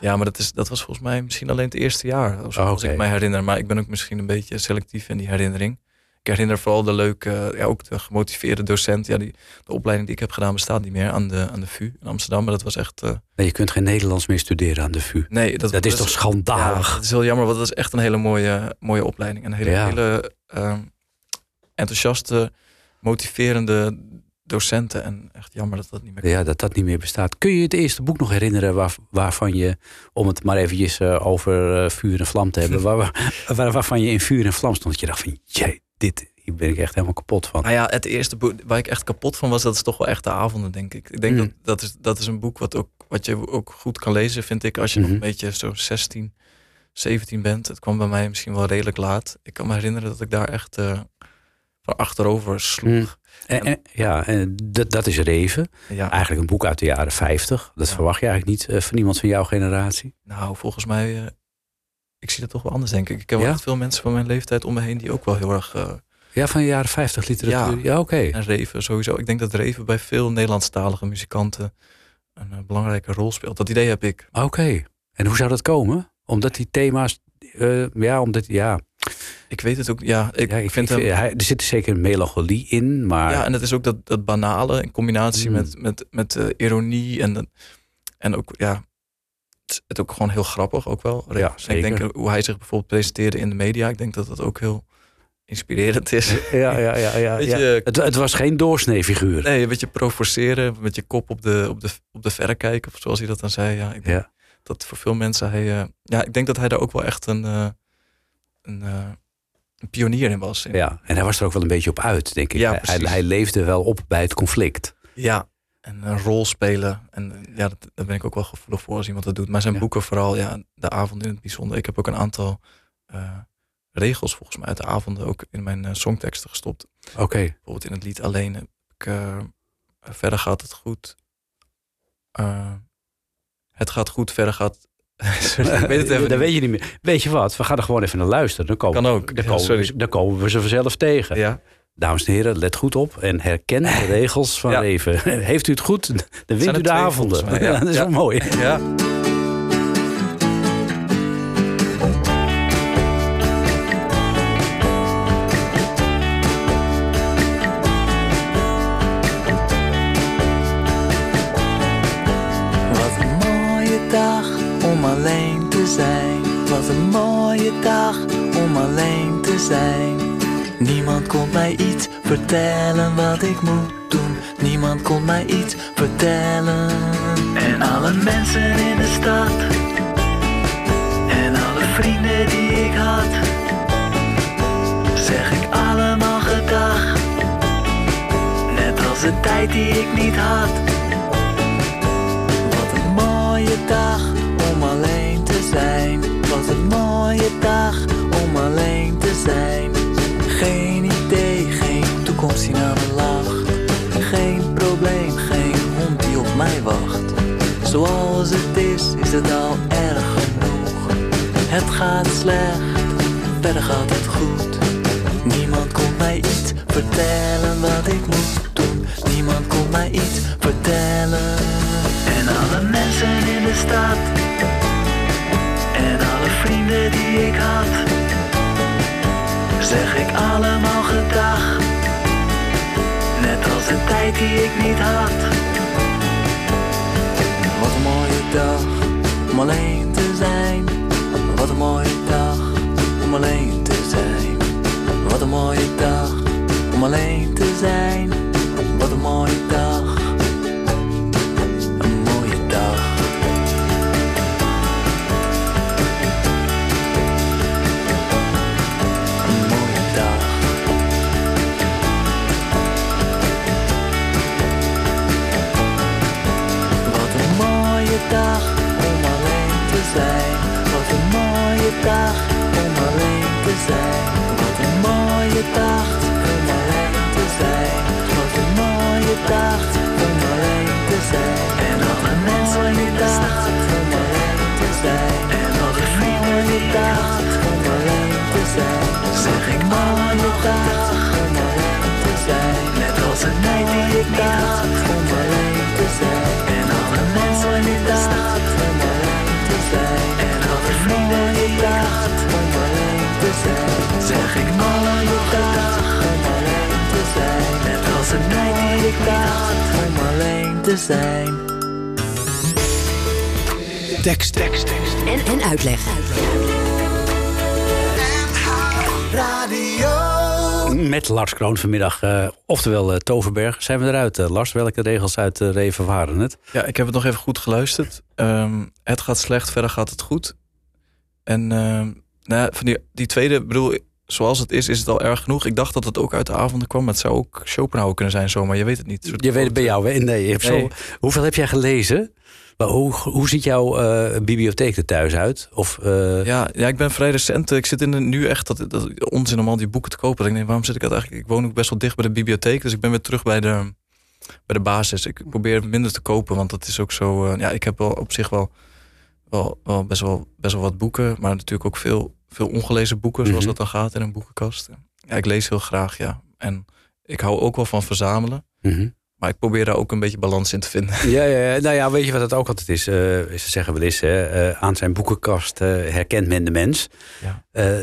Ja, maar dat, is, dat was volgens mij misschien alleen het eerste jaar. Als, oh, als ik mij herinner. Maar ik ben ook misschien een beetje selectief in die herinnering ik herinner vooral de leuke, ja, ook de gemotiveerde docent. Ja, die, de opleiding die ik heb gedaan bestaat niet meer aan de, aan de VU in Amsterdam. Maar dat was echt. Uh... Nee, je kunt geen Nederlands meer studeren aan de VU. Nee, dat, dat is toch schandalig? Ja, dat is heel jammer, want dat is echt een hele mooie, mooie opleiding. Een hele, hele uh, enthousiaste, motiverende docenten. En echt jammer dat dat niet meer kan. Ja, dat dat niet meer bestaat. Kun je het eerste boek nog herinneren waar, waarvan je, om het maar eventjes uh, over uh, vuur en vlam te hebben, *laughs* waar, waar, waarvan je in vuur en vlam stond? Dat je dacht van, jee, dit, hier ben ik echt helemaal kapot van. Nou ja, het eerste boek waar ik echt kapot van was, dat is toch wel echt de avonden, denk ik. Ik denk mm. dat dat is, dat is een boek wat, ook, wat je ook goed kan lezen, vind ik, als je nog mhm. een beetje zo 16, 17 bent. Het kwam bij mij misschien wel redelijk laat. Ik kan me herinneren dat ik daar echt uh, van achterover sloeg. Mm. En, ja, en dat is Reven. Ja. Eigenlijk een boek uit de jaren 50. Dat verwacht je eigenlijk niet uh, van iemand van jouw generatie. Nou, volgens mij uh, ik zie dat toch wel anders, denk ik. Ik heb wel veel mensen van mijn leeftijd om me heen die ook wel heel erg. Uh, ja, van de jaren 50 literatuur. Ja, oké. En Reven sowieso. Ik denk dat Reven bij veel Nederlandstalige muzikanten een uh, belangrijke rol speelt. Dat idee heb ik. Oké. En hoe zou dat komen? Omdat die thema's. Uh, ja, omdat. Ja. Ik weet het ook. Ja, ik, ja, ik vind ik, hem, er zit zeker een melancholie in, maar. Ja, en het is ook dat, dat banale in combinatie mm. met, met, met ironie en, en ook ja, het ook gewoon heel grappig ook wel. Ja, zeker. Ik denk hoe hij zich bijvoorbeeld presenteerde in de media. Ik denk dat dat ook heel inspirerend is. Ja, ja, ja. ja, ja. Het, het, was geen doorsneefiguur. Nee, een beetje provoceren, met je kop op de, op de, op de verrekijker, of zoals hij dat dan zei. Ja, ik denk ja. dat voor veel mensen hij... Uh, ja, ik denk dat hij daar ook wel echt een, uh, een, uh, een, pionier in was. Ja, en hij was er ook wel een beetje op uit, denk ik. Ja, hij, hij leefde wel op bij het conflict. Ja, en een rol spelen. En ja, dat, daar ben ik ook wel gevoelig voor als iemand dat doet. Maar zijn boeken vooral, ja, de avond in het bijzonder. Ik heb ook een aantal uh, regels volgens mij uit de avonden ook in mijn uh, songteksten gestopt. Oké. Bijvoorbeeld in het lied Alleen heb ik, uh, verder gaat het goed. het gaat goed, verder gaat... *laughs* Sorry, ik weet het *laughs* even dat weet je niet meer. Weet je wat, we gaan er gewoon even naar luisteren. Dan komen, kan ook. Dan komen, we, dan komen we ze vanzelf tegen. Ja. Dames en heren, let goed op en herken de *laughs* regels van ja. Reven. *laughs* Heeft u het goed, dan wint u de avonden. Ja. *laughs* dat is wel mooi. Ja. Niemand kon mij iets vertellen wat ik moet doen. Niemand kon mij iets vertellen. En alle mensen in de stad. En alle vrienden die ik had. Zeg ik allemaal gedag. Net als de tijd die ik niet had. Wat een mooie dag om alleen te zijn. Wat een mooie dag om alleen te zijn komt naar lacht. Geen probleem, geen hond die op mij wacht. Zoals het is, is het al erg genoeg. Het gaat slecht, verder gaat het goed. Niemand komt mij iets vertellen wat ik moet doen. Niemand komt mij iets vertellen. En alle mensen in de stad. En alle vrienden die ik had. Zeg ik allemaal gedag de tijd die ik niet had. Wat een mooie dag om alleen te zijn. Wat een mooie dag om alleen te zijn. Wat een mooie dag om alleen te zijn. Wat een mooie dag. Dag om alleen te zijn. Wat een mooie dag om alleen te zijn. Wat een mooie dag om alleen te zijn. En alle mensen die dag om alleen te zijn. En alle vrienden die dag om alleen te zijn. Zeg ik mooie dag om alleen te zijn. Net als een ik dacht om alleen te zijn. Ik dacht om alleen te zijn. Tekst, tekst, tekst. En, en uitleg. Met Lars Kroon vanmiddag, eh, oftewel eh, Toverberg. Zijn we eruit, eh, Lars? Welke regels uit de Reven waren het? Ja, ik heb het nog even goed geluisterd. Ehm, het gaat slecht, verder gaat het goed. En ehm, nou van die, die tweede, bedoel, zoals het is, is het al erg genoeg. Ik dacht dat het ook uit de avonden kwam. maar Het zou ook Schopenhauer kunnen zijn zomaar. Je weet het niet. Je weet het bij jou, hè? Nee, je hebt Nee. Zo, hoeveel heb jij gelezen? Maar hoe, hoe ziet jouw eh, bibliotheek er thuis uit? Of, eh, Ja, ja, ik ben vrij recent. Ik zit in de, nu echt dat, dat onzin om al die boeken te kopen. Ik denk, waarom zit ik dat eigenlijk? Ik woon ook best wel dicht bij de bibliotheek. Dus ik ben weer terug bij de, bij de basis. Ik probeer minder te kopen, want dat is ook zo. eh, ja, ik heb wel op zich wel, wel, wel, best, wel best wel wat boeken. Maar natuurlijk ook veel, veel ongelezen boeken, zoals Mhm. dat dan gaat in een boekenkast. Ja, ik lees heel graag, ja. En ik hou ook wel van verzamelen. mhm. Maar ik probeer daar ook een beetje balans in te vinden. *laughs* Ja, ja, ja. nou ja, weet je wat het ook altijd is? Eh, ze zeggen wel eens, hè, eh, aan zijn boekenkast eh, herkent men de mens. Ja. Eh,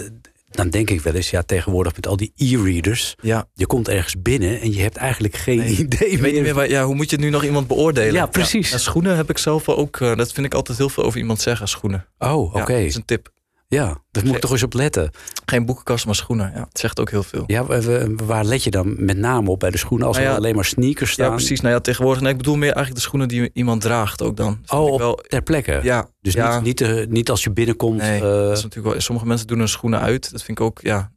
dan denk ik wel eens, ja, tegenwoordig met al die e-readers. Ja, Je komt ergens binnen en je hebt eigenlijk geen Nee, idee Ik weet meer, waar, ja, hoe moet je nu nog iemand beoordelen? Ja, precies. Ja, schoenen heb ik zelf ook, eh, dat vind ik altijd heel veel over iemand zeggen, schoenen. Oh, oké. Dat is een tip. Ja, daar moet ik toch eens op letten. Geen boekenkast, maar schoenen. Ja, het zegt ook heel veel. Ja, waar let je dan met name op bij de schoenen? Als Nou ja, er alleen maar sneakers staan. Ja, precies. Nou ja, tegenwoordig. Nee, ik bedoel meer eigenlijk de schoenen die iemand draagt ook dan. Oh, op, wel, ter plekke. ja, Dus ja, niet, niet, eh, niet als je binnenkomt. Nee, eh, dat is natuurlijk wel, sommige mensen doen hun schoenen uit. Dat vind ik ook ja,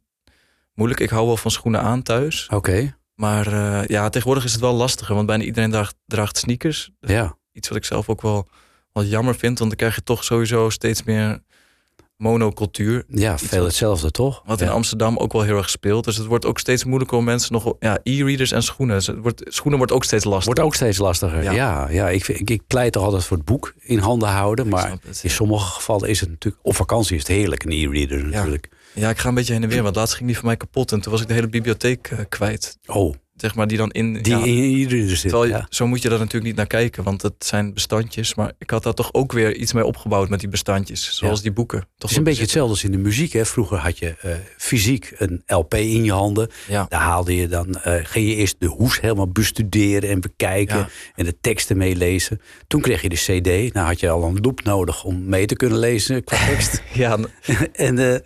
moeilijk. Ik hou wel van schoenen aan thuis. Oké, Maar eh, ja, tegenwoordig is het wel lastiger. Want bijna iedereen draagt, draagt sneakers. ja. Iets wat ik zelf ook wel wat jammer vind. Want dan krijg je toch sowieso steeds meer monocultuur. Ja, veel hetzelfde toch? Wat ja. in Amsterdam ook wel heel erg speelt. Dus het wordt ook steeds moeilijker om mensen nog... Ja, e-readers en schoenen. Dus het wordt, schoenen wordt ook steeds lastiger. Wordt ook steeds lastiger. Ja, Ja. ja, ik, ik, ik pleit toch altijd voor het boek in handen houden. Maar het, in sommige gevallen is het natuurlijk... Op vakantie is het heerlijk, een e-reader natuurlijk. Ja, ik ga een beetje heen en weer. Want laatst ging die van mij kapot. En toen was ik de hele bibliotheek eh, kwijt. Oh, Zeg maar, die dan in... die ja, in e-reader zit. terwijl Ja. Zo moet je daar natuurlijk niet naar kijken. Want het zijn bestandjes. Maar ik had daar toch ook weer iets mee opgebouwd met die bestandjes. Zoals Ja. die boeken. Toch Het is een beetje hetzelfde als in de muziek. Hè. Vroeger had je eh, fysiek een LP in je handen. Ja. Daar haalde je dan, eh, ging je eerst de hoes helemaal bestuderen en bekijken. En de teksten meelezen. Toen kreeg je de CD. Nou had je al een loop nodig om mee te kunnen lezen qua tekst. *laughs* Ja, *laughs* en, eh,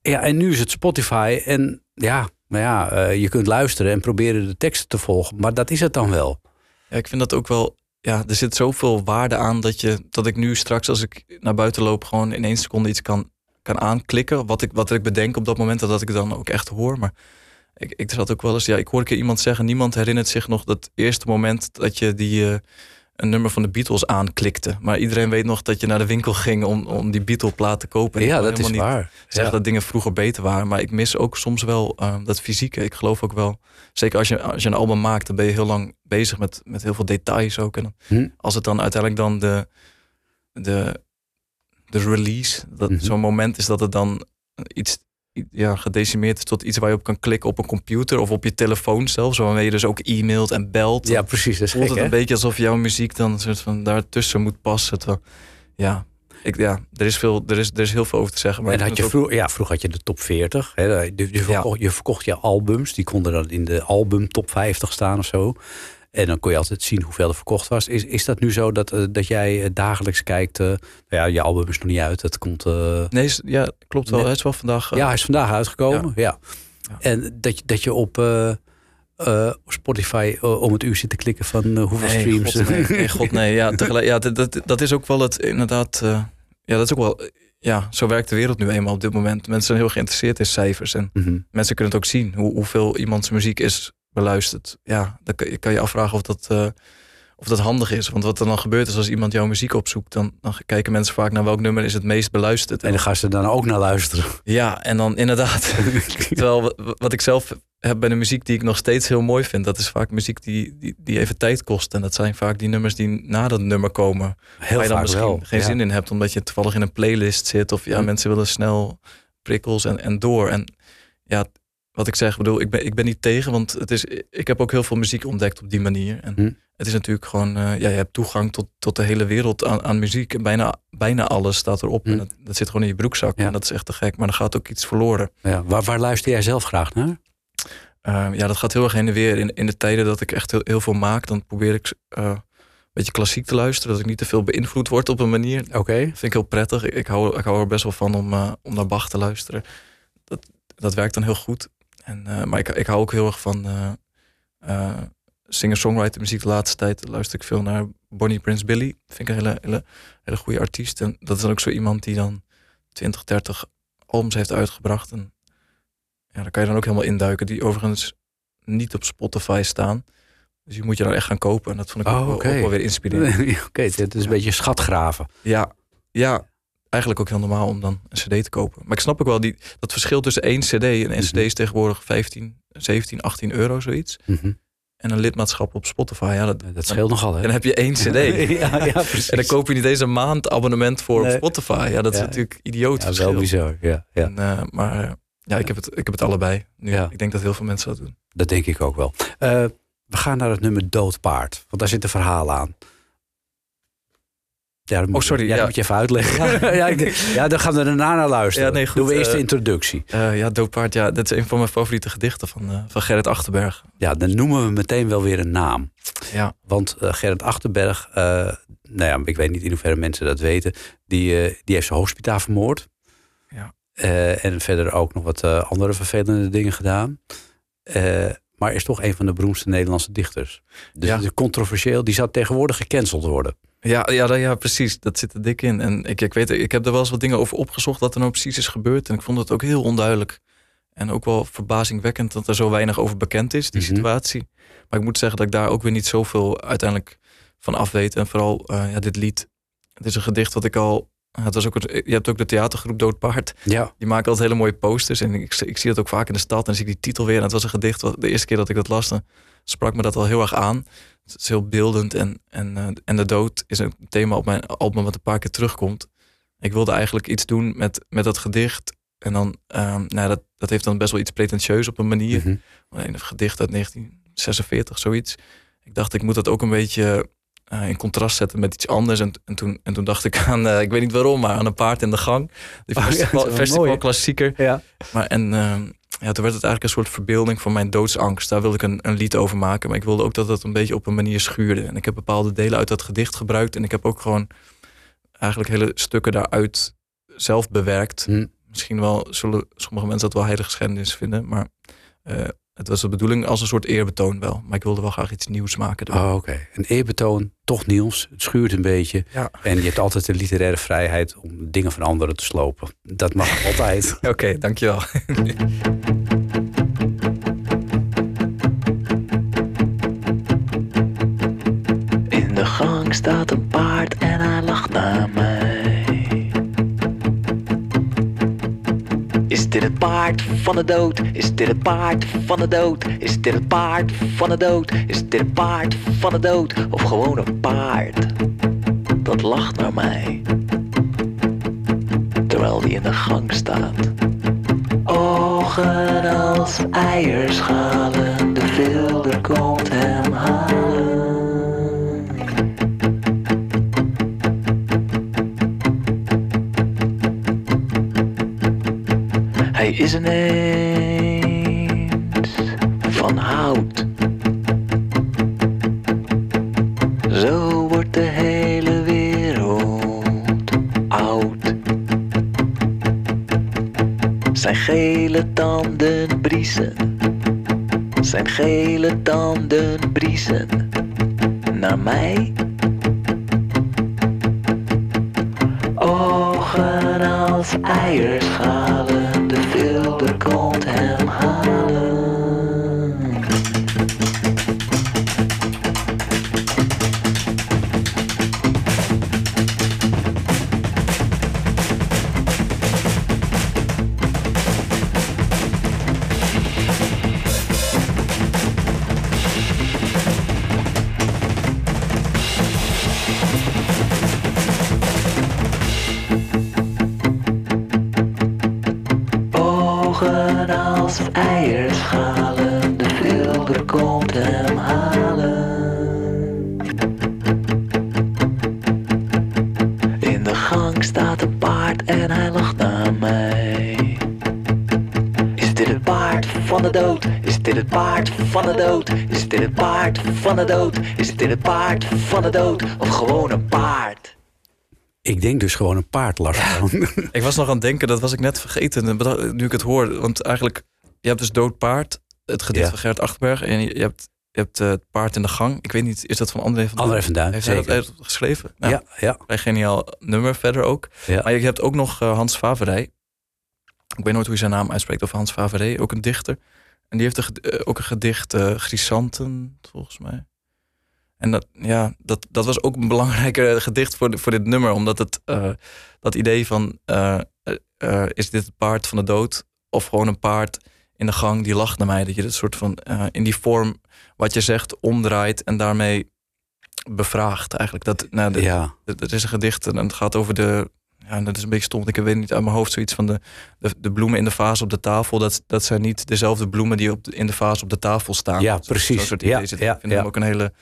ja, en nu is het Spotify. En ja, maar ja eh, je kunt luisteren en proberen de teksten te volgen. Maar dat is het dan wel. Ik vind dat ook wel. Ja, er zit zoveel waarde aan dat, je, dat ik nu straks, als ik naar buiten loop, gewoon in één seconde iets kan, kan aanklikken. Wat ik, wat ik bedenk op dat moment, en dat ik dan ook echt hoor. Maar ik, ik zat ook wel eens. Ja, ik hoor een keer iemand zeggen: niemand herinnert zich nog dat eerste moment dat je die. eh, een nummer van de Beatles aanklikte. Maar iedereen weet nog dat je naar de winkel ging om, om die Beatle-plaat te kopen. En ja, dat is niet waar. Ja. dat dingen vroeger beter waren. Maar ik mis ook soms wel eh, dat fysieke. Ik geloof ook wel. Zeker als je, als je een album maakt, dan ben je heel lang bezig met, met heel veel details ook. En dan- Hm. als het dan uiteindelijk dan de, de, de release. Dat Mhm. zo'n moment is dat het dan iets ja, gedecimeerd is tot iets waar je op kan klikken op een computer of op je telefoon zelfs. Waarmee je dus ook e-mailt en belt. Ja, precies. Dat is voelt gek, het een hè? beetje alsof jouw muziek dan een soort van daartussen moet passen. Terwijl, ja, ik, ja er, is veel, er, is, er is heel veel over te zeggen. Maar En had je ook- vroeg, ja, vroeger had je de top 40. Hè, je, je, verkocht, je verkocht je albums. Die konden dan in de album top 50 staan of zo. En dan kon je altijd zien hoeveel er verkocht was. Is, is dat nu zo dat, eh, dat jij eh, dagelijks kijkt? nou ja, je album is nog niet uit. Dat komt. eh, Nee, is- ja, klopt wel. Nee. Hij is wel vandaag. ja, hij is vandaag uitgekomen. Ja. Ja. En dat, je- dat je op Spotify om het uur zit te klikken van hoeveel nee, streams. God, nee, nee, god nee. Ja, *laughs* tegelijk, ja dat, dat, dat is ook wel het inderdaad. ja, dat is ook wel. Ja, zo werkt de wereld nu eenmaal op dit moment. Mensen zijn heel geïnteresseerd in cijfers. En Mhm. mensen kunnen het ook zien. Hoe, hoeveel iemands muziek is beluisterd. Ja, dan kan je, kan je afvragen of dat, eh, of dat handig is. Want wat er dan gebeurt is als iemand jouw muziek opzoekt... dan, dan kijken mensen vaak naar welk nummer is het meest beluisterd. En dan gaan ze dan ook naar luisteren. Ja, en dan inderdaad. *laughs* Terwijl wa- wat ik zelf heb bij de muziek die ik nog steeds heel mooi vind... dat is vaak muziek die, die, die even tijd kost. En dat zijn vaak die nummers die na dat nummer komen... Heel waar je dan vaak misschien wel. geen ja. zin in hebt... omdat je toevallig in een playlist zit... of ja, Hm. mensen willen snel prikkels en, en door. En ja, wat ik zeg, bedoel, ik ben, ik ben niet tegen... want het is, ik heb ook heel veel muziek ontdekt op die manier. En Hm. het is natuurlijk gewoon... eh, ja, je hebt toegang tot, tot de hele wereld aan, aan muziek. En bijna, bijna alles staat erop. Hm. En dat, dat zit gewoon in je broekzak. Ja. En dat is echt te gek. Maar dan gaat ook iets verloren. Ja, waar, waar luister jij zelf graag naar? Uh, ja, dat gaat heel erg heen en weer. In, in de tijden dat ik echt heel, heel veel maak, dan probeer ik uh, een beetje klassiek te luisteren. Dat ik niet te veel beïnvloed word op een manier. Oké. Okay. Vind ik heel prettig. Ik, ik, hou, ik hou er best wel van om, uh, om naar Bach te luisteren. Dat, dat werkt dan heel goed. En, uh, maar ik, ik hou ook heel erg van uh, singer-songwriter muziek de laatste tijd. Luister ik veel naar Bonnie Prince Billy. Vind ik een hele, hele, hele goede artiest. En dat is dan ook zo iemand die dan 20, 30 albums heeft uitgebracht. En ja, daar kan je dan ook helemaal induiken. Die overigens niet op Spotify staan. Dus die moet je dan echt gaan kopen. En dat vond ik oh, ook, okay. ook, wel weer inspirerend. *laughs* Oké, okay, het is een beetje schatgraven. Ja, ja, eigenlijk ook heel normaal om dan een cd te kopen. Maar ik snap ook wel die, dat verschil tussen één cd. En een mm-hmm. cd is tegenwoordig 15, 17, 18 euro zoiets. Mm-hmm. En een lidmaatschap op Spotify. Ja, dat, dat scheelt nogal, hè? Dan heb je één cd. *laughs* ja, ja, precies. En dan koop je niet eens een maand abonnement voor nee. op Spotify. Ja, dat is ja. natuurlijk idioot ja, verschil. wel bizar, ja. ja. En, uh, maar ja, ik heb, het, ik heb het allebei. Nu, ja. Ik denk dat heel veel mensen dat doen. Dat denk ik ook wel. Uh, we gaan naar het nummer Doodpaard. Want daar zit een verhaal aan. Ja, oh, sorry. Ja, moet je even uitleggen. *laughs* Ja, *laughs* ja, dan gaan we daarna naar luisteren. Nee, goed, Doen we eerst de uh, introductie. Uh, ja, Doodpaard, ja, dat is een van mijn favoriete gedichten van, uh, van Gerrit Achterberg. Ja, dan noemen we meteen wel weer een naam. Ja. Want Gerrit Achterberg, nou ja, ik weet niet in hoeverre mensen dat weten, die, die heeft zijn hospita vermoord. Ja. en verder ook nog wat andere vervelende dingen gedaan. maar is toch een van de beroemdste Nederlandse dichters. Dus ja. controversieel, die zou tegenwoordig gecanceld worden. Ja, ja, ja, precies. Dat zit er dik in. En ik, ik weet, ik heb er wel eens wat dingen over opgezocht wat er nou precies is gebeurd. En ik vond het ook heel onduidelijk. En ook wel verbazingwekkend dat er zo weinig over bekend is, die Mhm. mm -hmm. situatie. Maar ik moet zeggen dat ik daar ook weer niet zoveel uiteindelijk van af weet. En vooral uh, ja, dit lied. Het is een gedicht wat ik al. Het was ook, je hebt ook de theatergroep Doodpaard. Ja. Die maken altijd hele mooie posters. En ik, ik zie dat ook vaak in de stad. En dan zie ik die titel weer. En het was een gedicht. Wat, de eerste keer dat ik dat las, sprak me dat al heel erg aan. Het is heel beeldend. En, en, uh, en de dood is een thema op mijn album wat een paar keer terugkomt. Ik wilde eigenlijk iets doen met, met dat gedicht. En dan, um, nou, dat, dat heeft dan best wel iets pretentieus op een manier. Mhm. Een gedicht uit 1946, zoiets. Ik dacht, ik moet dat ook een beetje uh, in contrast zetten met iets anders. En, en, toen, en toen dacht ik aan, uh, ik weet niet waarom, maar aan een paard in de gang. Die Oh, festival, festival mooi. klassieker. Ja. Maar en uh, ja, toen werd het eigenlijk een soort verbeelding van mijn doodsangst. Daar wilde ik een, een lied over maken. Maar ik wilde ook dat het een beetje op een manier schuurde. En ik heb bepaalde delen uit dat gedicht gebruikt. En ik heb ook gewoon eigenlijk hele stukken daaruit zelf bewerkt. Hm. Misschien wel zullen sommige mensen dat wel heilige schennis vinden. Maar uh, het was de bedoeling als een soort eerbetoon wel. Maar ik wilde wel graag iets nieuws maken. Oh, oké. Okay. Een eerbetoon, toch nieuws. Het schuurt een beetje. Ja. En je hebt altijd de literaire vrijheid om dingen van anderen te slopen. Dat mag *laughs* altijd. Oké, okay, dankjewel. In de gang staat een paard en hij lacht naar mij. Dit het paard van de dood? Is dit het paard van de dood? Is dit het paard van de dood? Is dit het paard van de dood? Of gewoon een paard dat lacht naar mij? terwijl die in de gang staat. Ogen als eierschalen, de vilder komt hem halen. Hij is ineens van hout. Zo wordt de hele wereld oud. Zijn gele tanden briesen. Zijn gele tanden briesen. Naar mij. Gewoon een paard. Kroon. *laughs* Ik was nog aan het denken, dat was ik net vergeten. Nu ik het hoor. Want eigenlijk, je hebt dus Dood Paard. Het gedicht Ja. van Gert Achterberg. En je, je hebt, je hebt eh, het paard in de gang. Ik weet niet, is dat van André van Duin? André van Duin, Heeft hij dat zeker. geschreven? Nou, Ja, ja, Vrij geniaal nummer verder ook. ja. Maar je hebt ook nog eh, Hans Faverij. Ik weet nooit hoe je zijn naam uitspreekt. Of Hans Faverij, ook een dichter. En die heeft een, eh, ook een gedicht, Grisanten, volgens mij. En dat, ja, dat, dat was ook een belangrijker *laughs* gedicht voor, de- voor dit nummer. Omdat het, eh, dat idee van, eh, eh, is dit het paard van de dood? Of gewoon een paard in de gang die lacht naar mij. Dat je dat soort van, in die vorm, wat je zegt, omdraait. En daarmee bevraagt eigenlijk. Dat, nou, de- ja. het is een gedicht en het gaat over de. Ja, dat is een beetje stom. Ik weet niet uit mijn hoofd zoiets van de, de, de bloemen in de vaas op de tafel. Dat, dat zijn niet dezelfde bloemen die op de, in de vaas op de tafel staan. Ja, precies. Soort Ja, idee ja, ik vind ja. hem ook een hele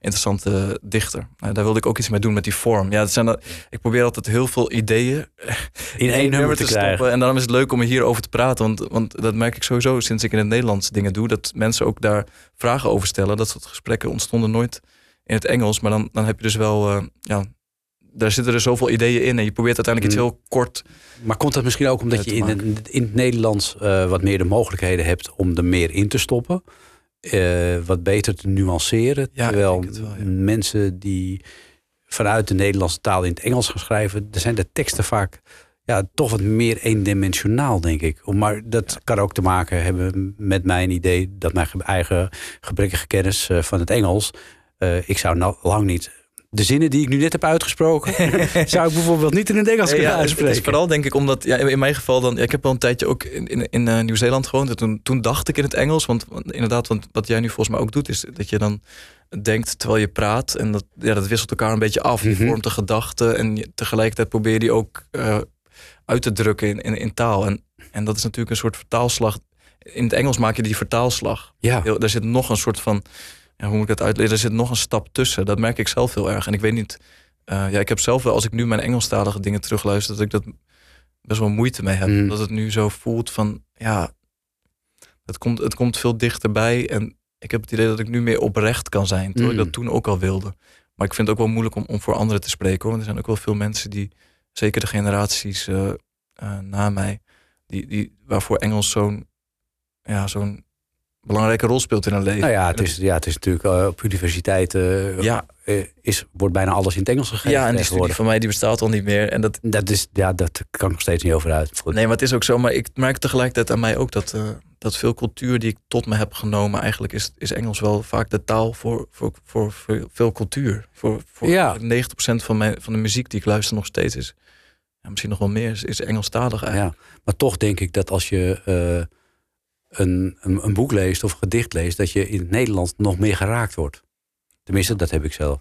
interessante dichter. Nou, daar wilde ik ook iets mee doen met die vorm. Ja, het zijn, dat- ik probeer altijd heel veel ideeën In één nummer te krijgen. En daarom is het leuk om er hierover te praten. Want, want dat merk ik sowieso sinds ik in het Nederlands dingen doe. Dat mensen ook daar vragen over stellen. Dat soort gesprekken ontstonden nooit in het Engels. Maar dan, dan heb je dus wel... eh, ja, daar zitten er zoveel ideeën in. En je probeert uiteindelijk iets Mm. heel kort... Maar komt dat misschien ook omdat je te in het, in het Nederlands eh, wat meer de mogelijkheden hebt om er meer in te stoppen? Eh, wat beter te nuanceren. Ja, terwijl wel, ja. mensen die vanuit de Nederlandse taal in het Engels gaan schrijven, dan zijn de teksten vaak ja, toch wat meer eendimensionaal, denk ik. Maar dat kan ook te maken hebben met mijn idee dat mijn ge- eigen gebrekkige kennis eh, van het Engels. eh, ik zou nou lang niet. De zinnen die ik nu net heb uitgesproken, *laughs* zou ik bijvoorbeeld niet in het Engels kunnen Ja, het- het uitspreken. is vooral denk ik omdat, ja, in mijn geval dan, ja, ik heb al een tijdje ook in, in, in eh, Nieuw-Zeeland gewoond. En toen, toen dacht ik in het Engels, want, want inderdaad, want wat jij nu volgens mij ook doet, is dat je dan denkt terwijl je praat. En dat, ja, dat wisselt elkaar een beetje af. Je Mhm. vormt een gedachte en je- tegelijkertijd probeer je die ook eh, uit te drukken in, in, in taal. En, en dat is natuurlijk een soort vertaalslag. In het Engels maak je die vertaalslag. Ja. Daar zit nog een soort van, ja, hoe moet ik dat uitleggen? Er zit nog een stap tussen. Dat merk ik zelf heel erg. En ik weet niet, eh, ja, ik heb zelf wel, als ik nu mijn Engelstalige dingen terugluister, dat ik dat best wel moeite mee heb. Mm. Dat het nu zo voelt van, ja, het komt, het komt veel dichterbij. En ik heb het idee dat ik nu meer oprecht kan zijn. Terwijl Mm. ik dat toen ook al wilde. Maar ik vind het ook wel moeilijk om, om voor anderen te spreken. Hoor. Want er zijn ook wel veel mensen die, zeker de generaties eh, eh, na mij, die, die, waarvoor Engels zo'n ja, zo'n belangrijke rol speelt in hun leven. Nou ja, het is, ja, het is natuurlijk eh, op universiteiten Ja. eh, is, wordt bijna alles in het Engels gegeven. ja, en die studie van mij die bestaat al niet meer. En dat, Dat, is, ja, dat kan ik nog steeds niet over uit. Goed. Nee, maar het is ook zo. Maar ik merk tegelijkertijd aan mij ook dat, eh, dat veel cultuur die ik tot me heb genomen, eigenlijk is, is Engels wel vaak de taal voor, voor, voor, voor veel cultuur. Voor, voor Ja. 90% van, mijn, van de muziek die ik luister nog steeds is, ja, misschien nog wel meer, is, is Engelstalig eigenlijk. Ja, maar toch denk ik dat als je eh, een, een, een boek leest of een gedicht leest, dat je in het Nederlands nog meer geraakt wordt. Tenminste, dat heb ik zelf.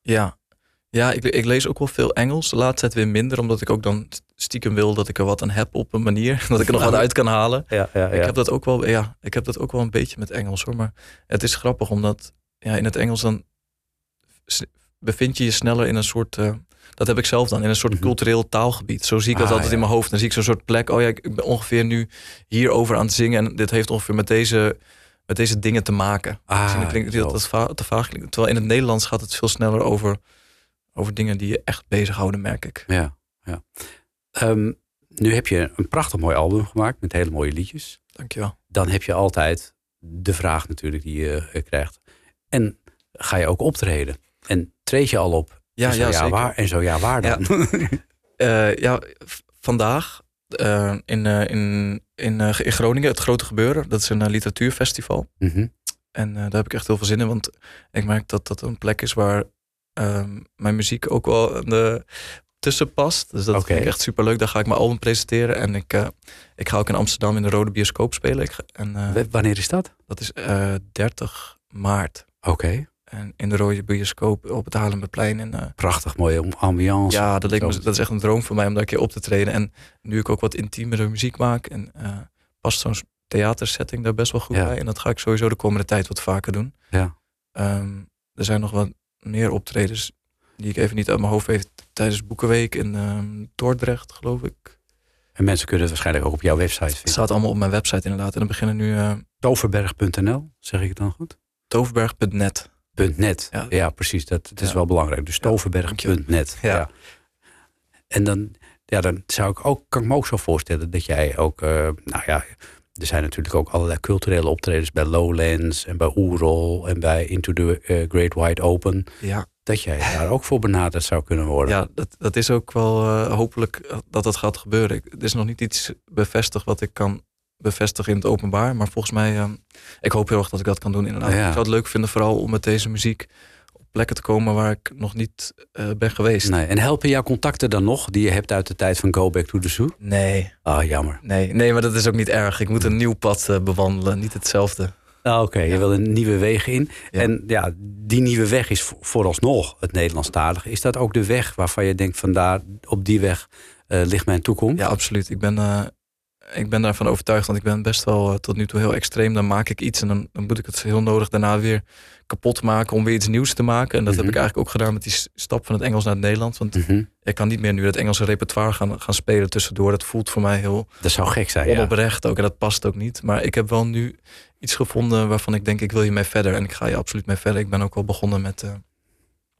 Ja. Ja, ik, ik lees ook wel veel Engels. De laatste tijd weer minder, omdat ik ook dan stiekem wil dat ik er wat aan heb op een manier. *laughs* Dat ik er nog wat uit kan halen. Ja, ja, Ik, heb dat ook wel, ja, ik heb dat ook wel een beetje met Engels hoor. Maar het is grappig, omdat ja, in het Engels dan bevind je je sneller in een soort. eh, dat heb ik zelf dan, in een soort Mhm. cultureel taalgebied. Zo zie ik dat Ah, altijd ja. in mijn hoofd. Dan zie ik zo'n soort plek. Oh ja, ik ben ongeveer nu hierover aan het zingen. En dit heeft ongeveer met deze, met deze dingen te maken. Ah, klinkt dat zo. dat va- te vaag klinkt. Terwijl in het Nederlands gaat het veel sneller over, over dingen die je echt bezighouden, merk ik. Ja, ja. Ehm, nu heb je een prachtig mooi album gemaakt met hele mooie liedjes. Dankjewel. Dan heb je altijd de vraag natuurlijk die je eh, krijgt. En ga je ook optreden? En treed je al op? Ja, en zo ja, ja, zeker. waar? En zo ja, waar dan? *laughs* Eh, ja, vandaag eh, in, eh, in, in, eh, in Groningen, het Grote Gebeuren. Dat is een literatuurfestival. Mhm. En daar heb ik echt heel veel zin in. Want ik merk dat dat een plek is waar ehm, mijn muziek ook wel eh, tussen past. Dus dat vind ik echt super leuk. Daar ga ik mijn album presenteren. En ik, ik ga ook in Amsterdam in de Rode Bioscoop spelen. Ik ga- en, W- Wanneer is dat? dat is eh 30 maart. Oké, En in de Rode Bioscoop op het Haarlemmerplein. En, eh, prachtig mooie ambiance. ja, dat, leek me, dat is echt een droom voor mij om daar een keer op te treden. En nu ik ook wat intiemere muziek maak. En eh, past zo'n theatersetting daar best wel goed Ja. bij. En dat ga ik sowieso de komende tijd wat vaker doen. Ja. Ehm, er zijn nog wat meer optredens die ik even niet uit mijn hoofd weet. Tijdens Boekenweek in ehm, Dordrecht, geloof ik. En mensen kunnen het waarschijnlijk ook op jouw website Het vinden. staat allemaal op mijn website inderdaad. En dan beginnen nu eh Toverberg.nl, zeg ik het dan goed? toverberg.net. .net. Ja, Ja. precies. Dat, dat is Ja. wel belangrijk. Dus toverberg.net. Ja. Ja. En dan, ja, dan zou ik ook, kan ik me ook zo voorstellen dat jij ook, eh, nou ja, er zijn natuurlijk ook allerlei culturele optredens bij Lowlands en bij Oerol en bij Into the eh, Great Wide Open. Ja, Dat jij daar ook voor benaderd zou kunnen worden. ja dat, dat is ook wel eh, hopelijk dat dat gaat gebeuren. Ik- Er is nog niet iets bevestigd wat ik kan bevestigen in het openbaar. Maar volgens mij, eh, ik hoop heel erg dat ik dat kan doen inderdaad. Ja. Ik zou het leuk vinden vooral om met deze muziek op plekken te komen waar ik nog niet eh, ben geweest. Nee. En helpen jouw contacten dan nog die je hebt uit de tijd van Go Back to the Zoo? Nee, Ah, jammer. nee, nee, maar dat is ook niet erg. Ik moet een nieuw pad eh, bewandelen, niet hetzelfde. Ah, Oké, je wil een nieuwe weg in. Ja. En ja, die nieuwe weg is vo- vooralsnog het Nederlandstalige. Is dat ook de weg waarvan je denkt, vandaar op die weg eh, ligt mijn toekomst? Ja, absoluut. Ik ben, ik ben daarvan overtuigd, want ik ben best wel eh, tot nu toe heel extreem. Dan maak ik iets en dan, dan moet ik het heel nodig daarna weer kapot maken om weer iets nieuws te maken. En dat Mhm. heb ik eigenlijk ook gedaan met die stap van het Engels naar het Nederlands. Want Mhm. ik kan niet meer nu het Engelse repertoire gaan, gaan spelen tussendoor. Dat voelt voor mij heel Dat zou gek zijn, ja. onoprecht ook en dat past ook niet. Maar ik heb wel nu iets gevonden waarvan ik denk, ik wil hiermee verder. En ik ga hier absoluut mee verder. Ik ben ook al begonnen met eh,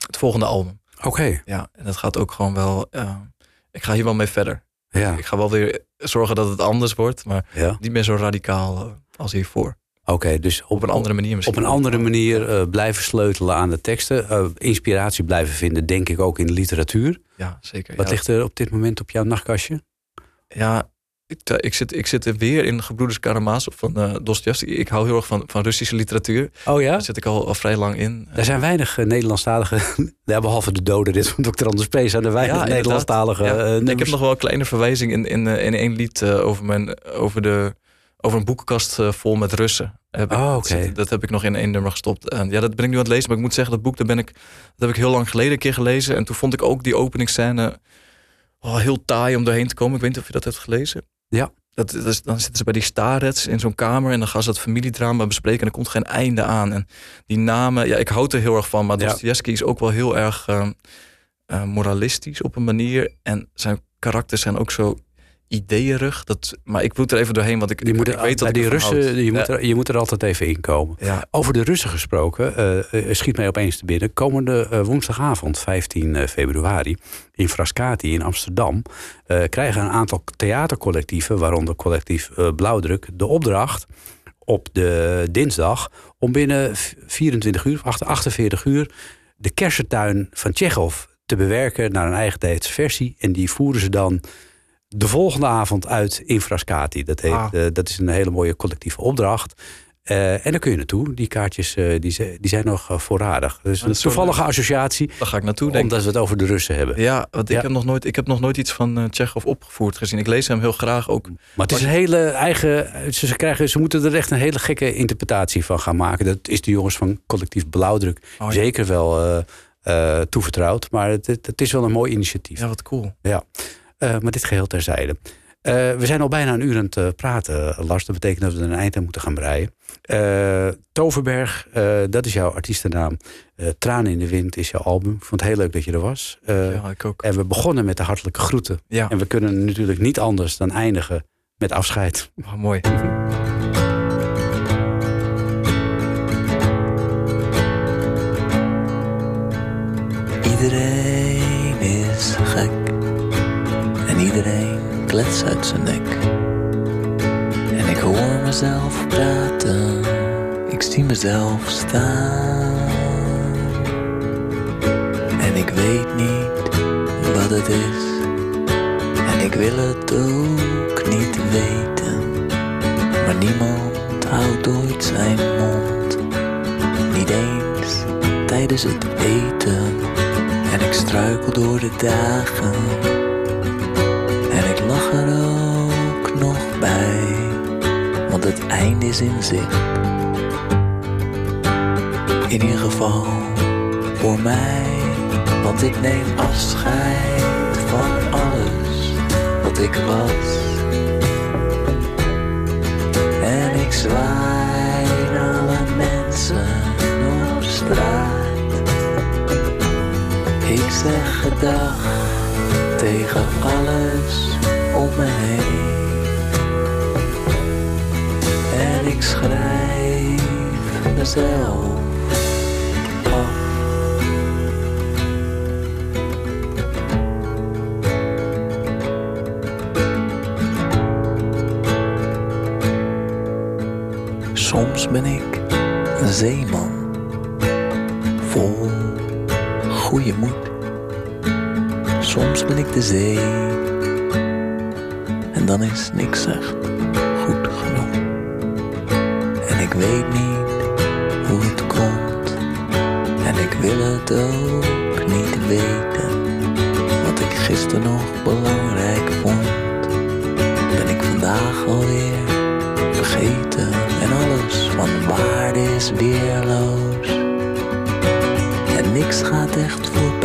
het volgende album. Oké, Ja, en dat gaat ook gewoon wel... eh, ik ga hier wel mee verder. Ja. Ik ga wel weer zorgen dat het anders wordt, maar ja. niet meer zo radicaal eh, als hiervoor. Oké, dus op, Op een andere manier misschien. Op een andere manier eh, blijven sleutelen aan de teksten. eh, inspiratie blijven vinden, denk ik ook in de literatuur. Ja, zeker. Wat ja. ligt er op dit moment op jouw nachtkastje? Ja, ik, eh, ik, zit, ik zit er weer in Gebroeders Karamazov van eh Dostoevsky. Ik hou heel erg van, van Russische literatuur. Oh ja? Daar zit ik al, al vrij lang in. Er zijn weinig uh, Nederlandstalige, *laughs* ja, behalve de doden, dit van Dr. Anders P. zijn er weinig Ja, Nederlandstalige Ja, uh, ik heb nog wel een kleine verwijzing in, in, in één lied uh, over, mijn, over, de, over een boekenkast uh, vol met Russen. Heb oh, okay. dat, dat, heb ik nog in één nummer gestopt. En ja, dat ben ik nu aan het lezen. Maar ik moet zeggen, dat boek dat ben ik, dat heb ik heel lang geleden een keer gelezen. En toen vond ik ook die openingsscène oh, heel taai om doorheen te komen. Ik weet niet of je dat hebt gelezen. Ja. Dat, dat is, dan zitten ze bij die starets in zo'n kamer en dan gaan ze dat familiedrama bespreken en er komt geen einde aan. En die namen, ja, ik houd er heel erg van, maar Ja. Dostoevsky is ook wel heel erg uh, uh, moralistisch op een manier. En zijn karakters zijn ook zo ideeënrig. Dat, maar ik moet er even doorheen, want ik, je moet ik, er, weet dat die ik Russen, je, moet er, je moet er altijd even in komen. Ja. Over de Russen gesproken, uh, schiet mij opeens te binnen. Komende uh, woensdagavond, 15 februari, in Frascati in Amsterdam... Uh, krijgen een aantal theatercollectieven, waaronder collectief Blauwdruk... de opdracht op de dinsdag om binnen 24 uur, 48 uur... de kersentuin van Tsjechov te bewerken naar een eigen versie. En die voeren ze dan de volgende avond uit in Frascati. Dat, heet, ah. uh, dat is een hele mooie collectieve opdracht. Uh, en daar kun je naartoe. Die kaartjes uh, die, die zijn nog voorradig. Dus een toevallige associatie. Daar ga ik naartoe, denk Omdat we het over de Russen hebben. Ja, want ik. Heb, nog nooit, ik heb nog nooit iets van Tsjechov opgevoerd gezien. Ik lees hem heel graag ook. Maar het is een hele eigen... Ze, ze, krijgen, ze moeten er echt een hele gekke interpretatie van gaan maken. Dat is de jongens van collectief Blauwdruk oh, ja. zeker wel... eh, toevertrouwd. Maar het, het, is wel een mooi initiatief. Ja, wat cool. Ja, Eh, maar dit geheel terzijde. Eh, we zijn al bijna een uur aan het eh, praten, Lars. Dat betekent dat we er een eind aan moeten gaan breien. Eh, Toverberg, eh, dat is jouw artiestennaam. Eh, Tranen in de Wind is jouw album. Ik vond het heel leuk dat je er was. Eh, ja, ik ook. En we begonnen met de hartelijke groeten. Ja, En we kunnen natuurlijk niet anders dan eindigen met afscheid. oh, mooi. Iedereen is gek iedereen klets uit zijn nek. En ik hoor mezelf praten, ik zie mezelf staan. En ik weet niet wat het is, en ik wil het ook niet weten. Maar niemand houdt ooit zijn mond, niet eens tijdens het eten. En ik struikel door de dagen. Einde is in zicht. In ieder geval voor mij. Want ik neem afscheid van alles wat ik was. En ik zwaai alle mensen op straat. Ik zeg gedag tegen alles om me heen. Soms ben ik een zeeman, vol goede moed. Soms ben ik de zee, en dan is niks echt goed genoeg. En ik weet niet ik wil het ook niet weten. Wat ik gisteren nog belangrijk vond, ben ik vandaag alweer vergeten. En alles van waarde is weerloos. En niks gaat echt voorbij.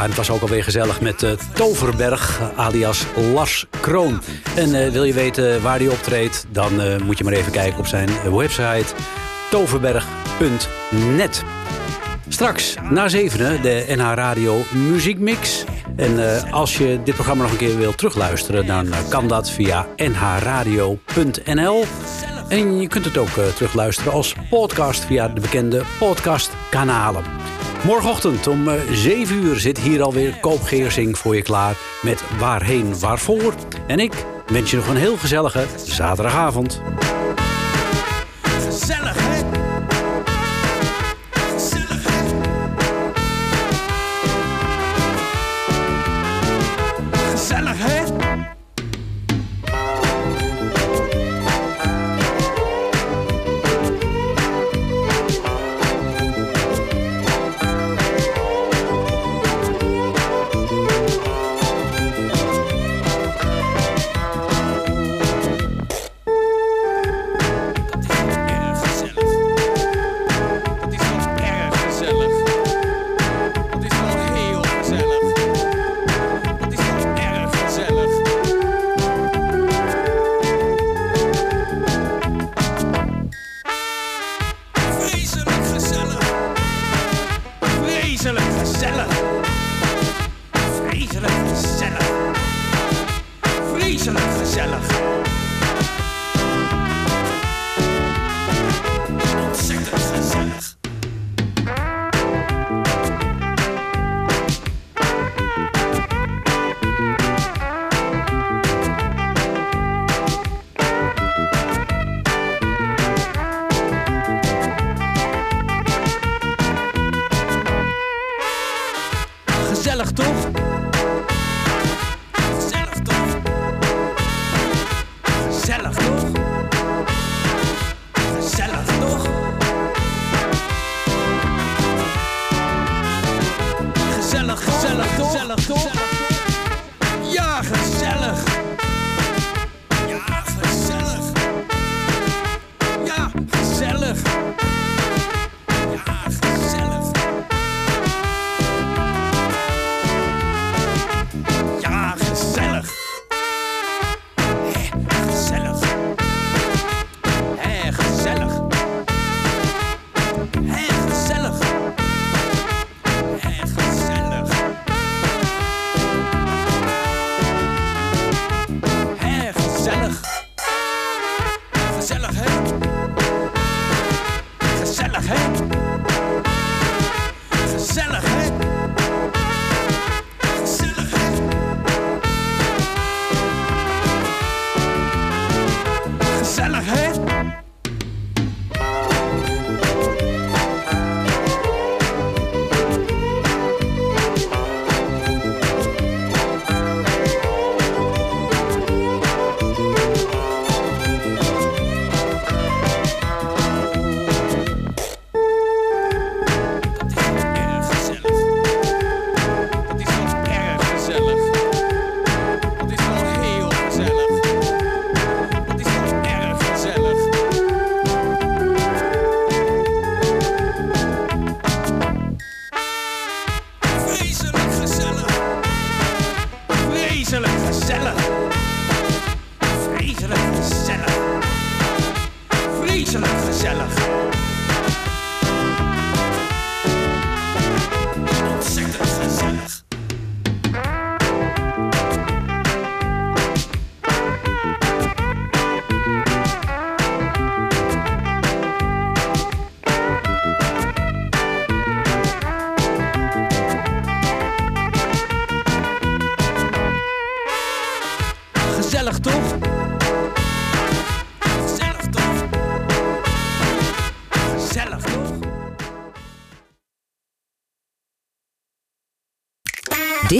En het was ook alweer gezellig met eh, Toverberg, alias Lars Kroon. En eh, wil je weten waar hij optreedt, dan eh, moet je maar even kijken op zijn website toverberg.net. Straks na zevenen de NH Radio Muziekmix. En als je dit programma nog een keer wilt terugluisteren... dan kan dat via nhradio.nl. En je kunt het ook terugluisteren als podcast via de bekende podcastkanalen. Morgenochtend om eh, 7 uur zit hier alweer Koop Geersing voor je klaar... met Waarheen Waarvoor. En ik wens je nog een heel gezellige zaterdagavond.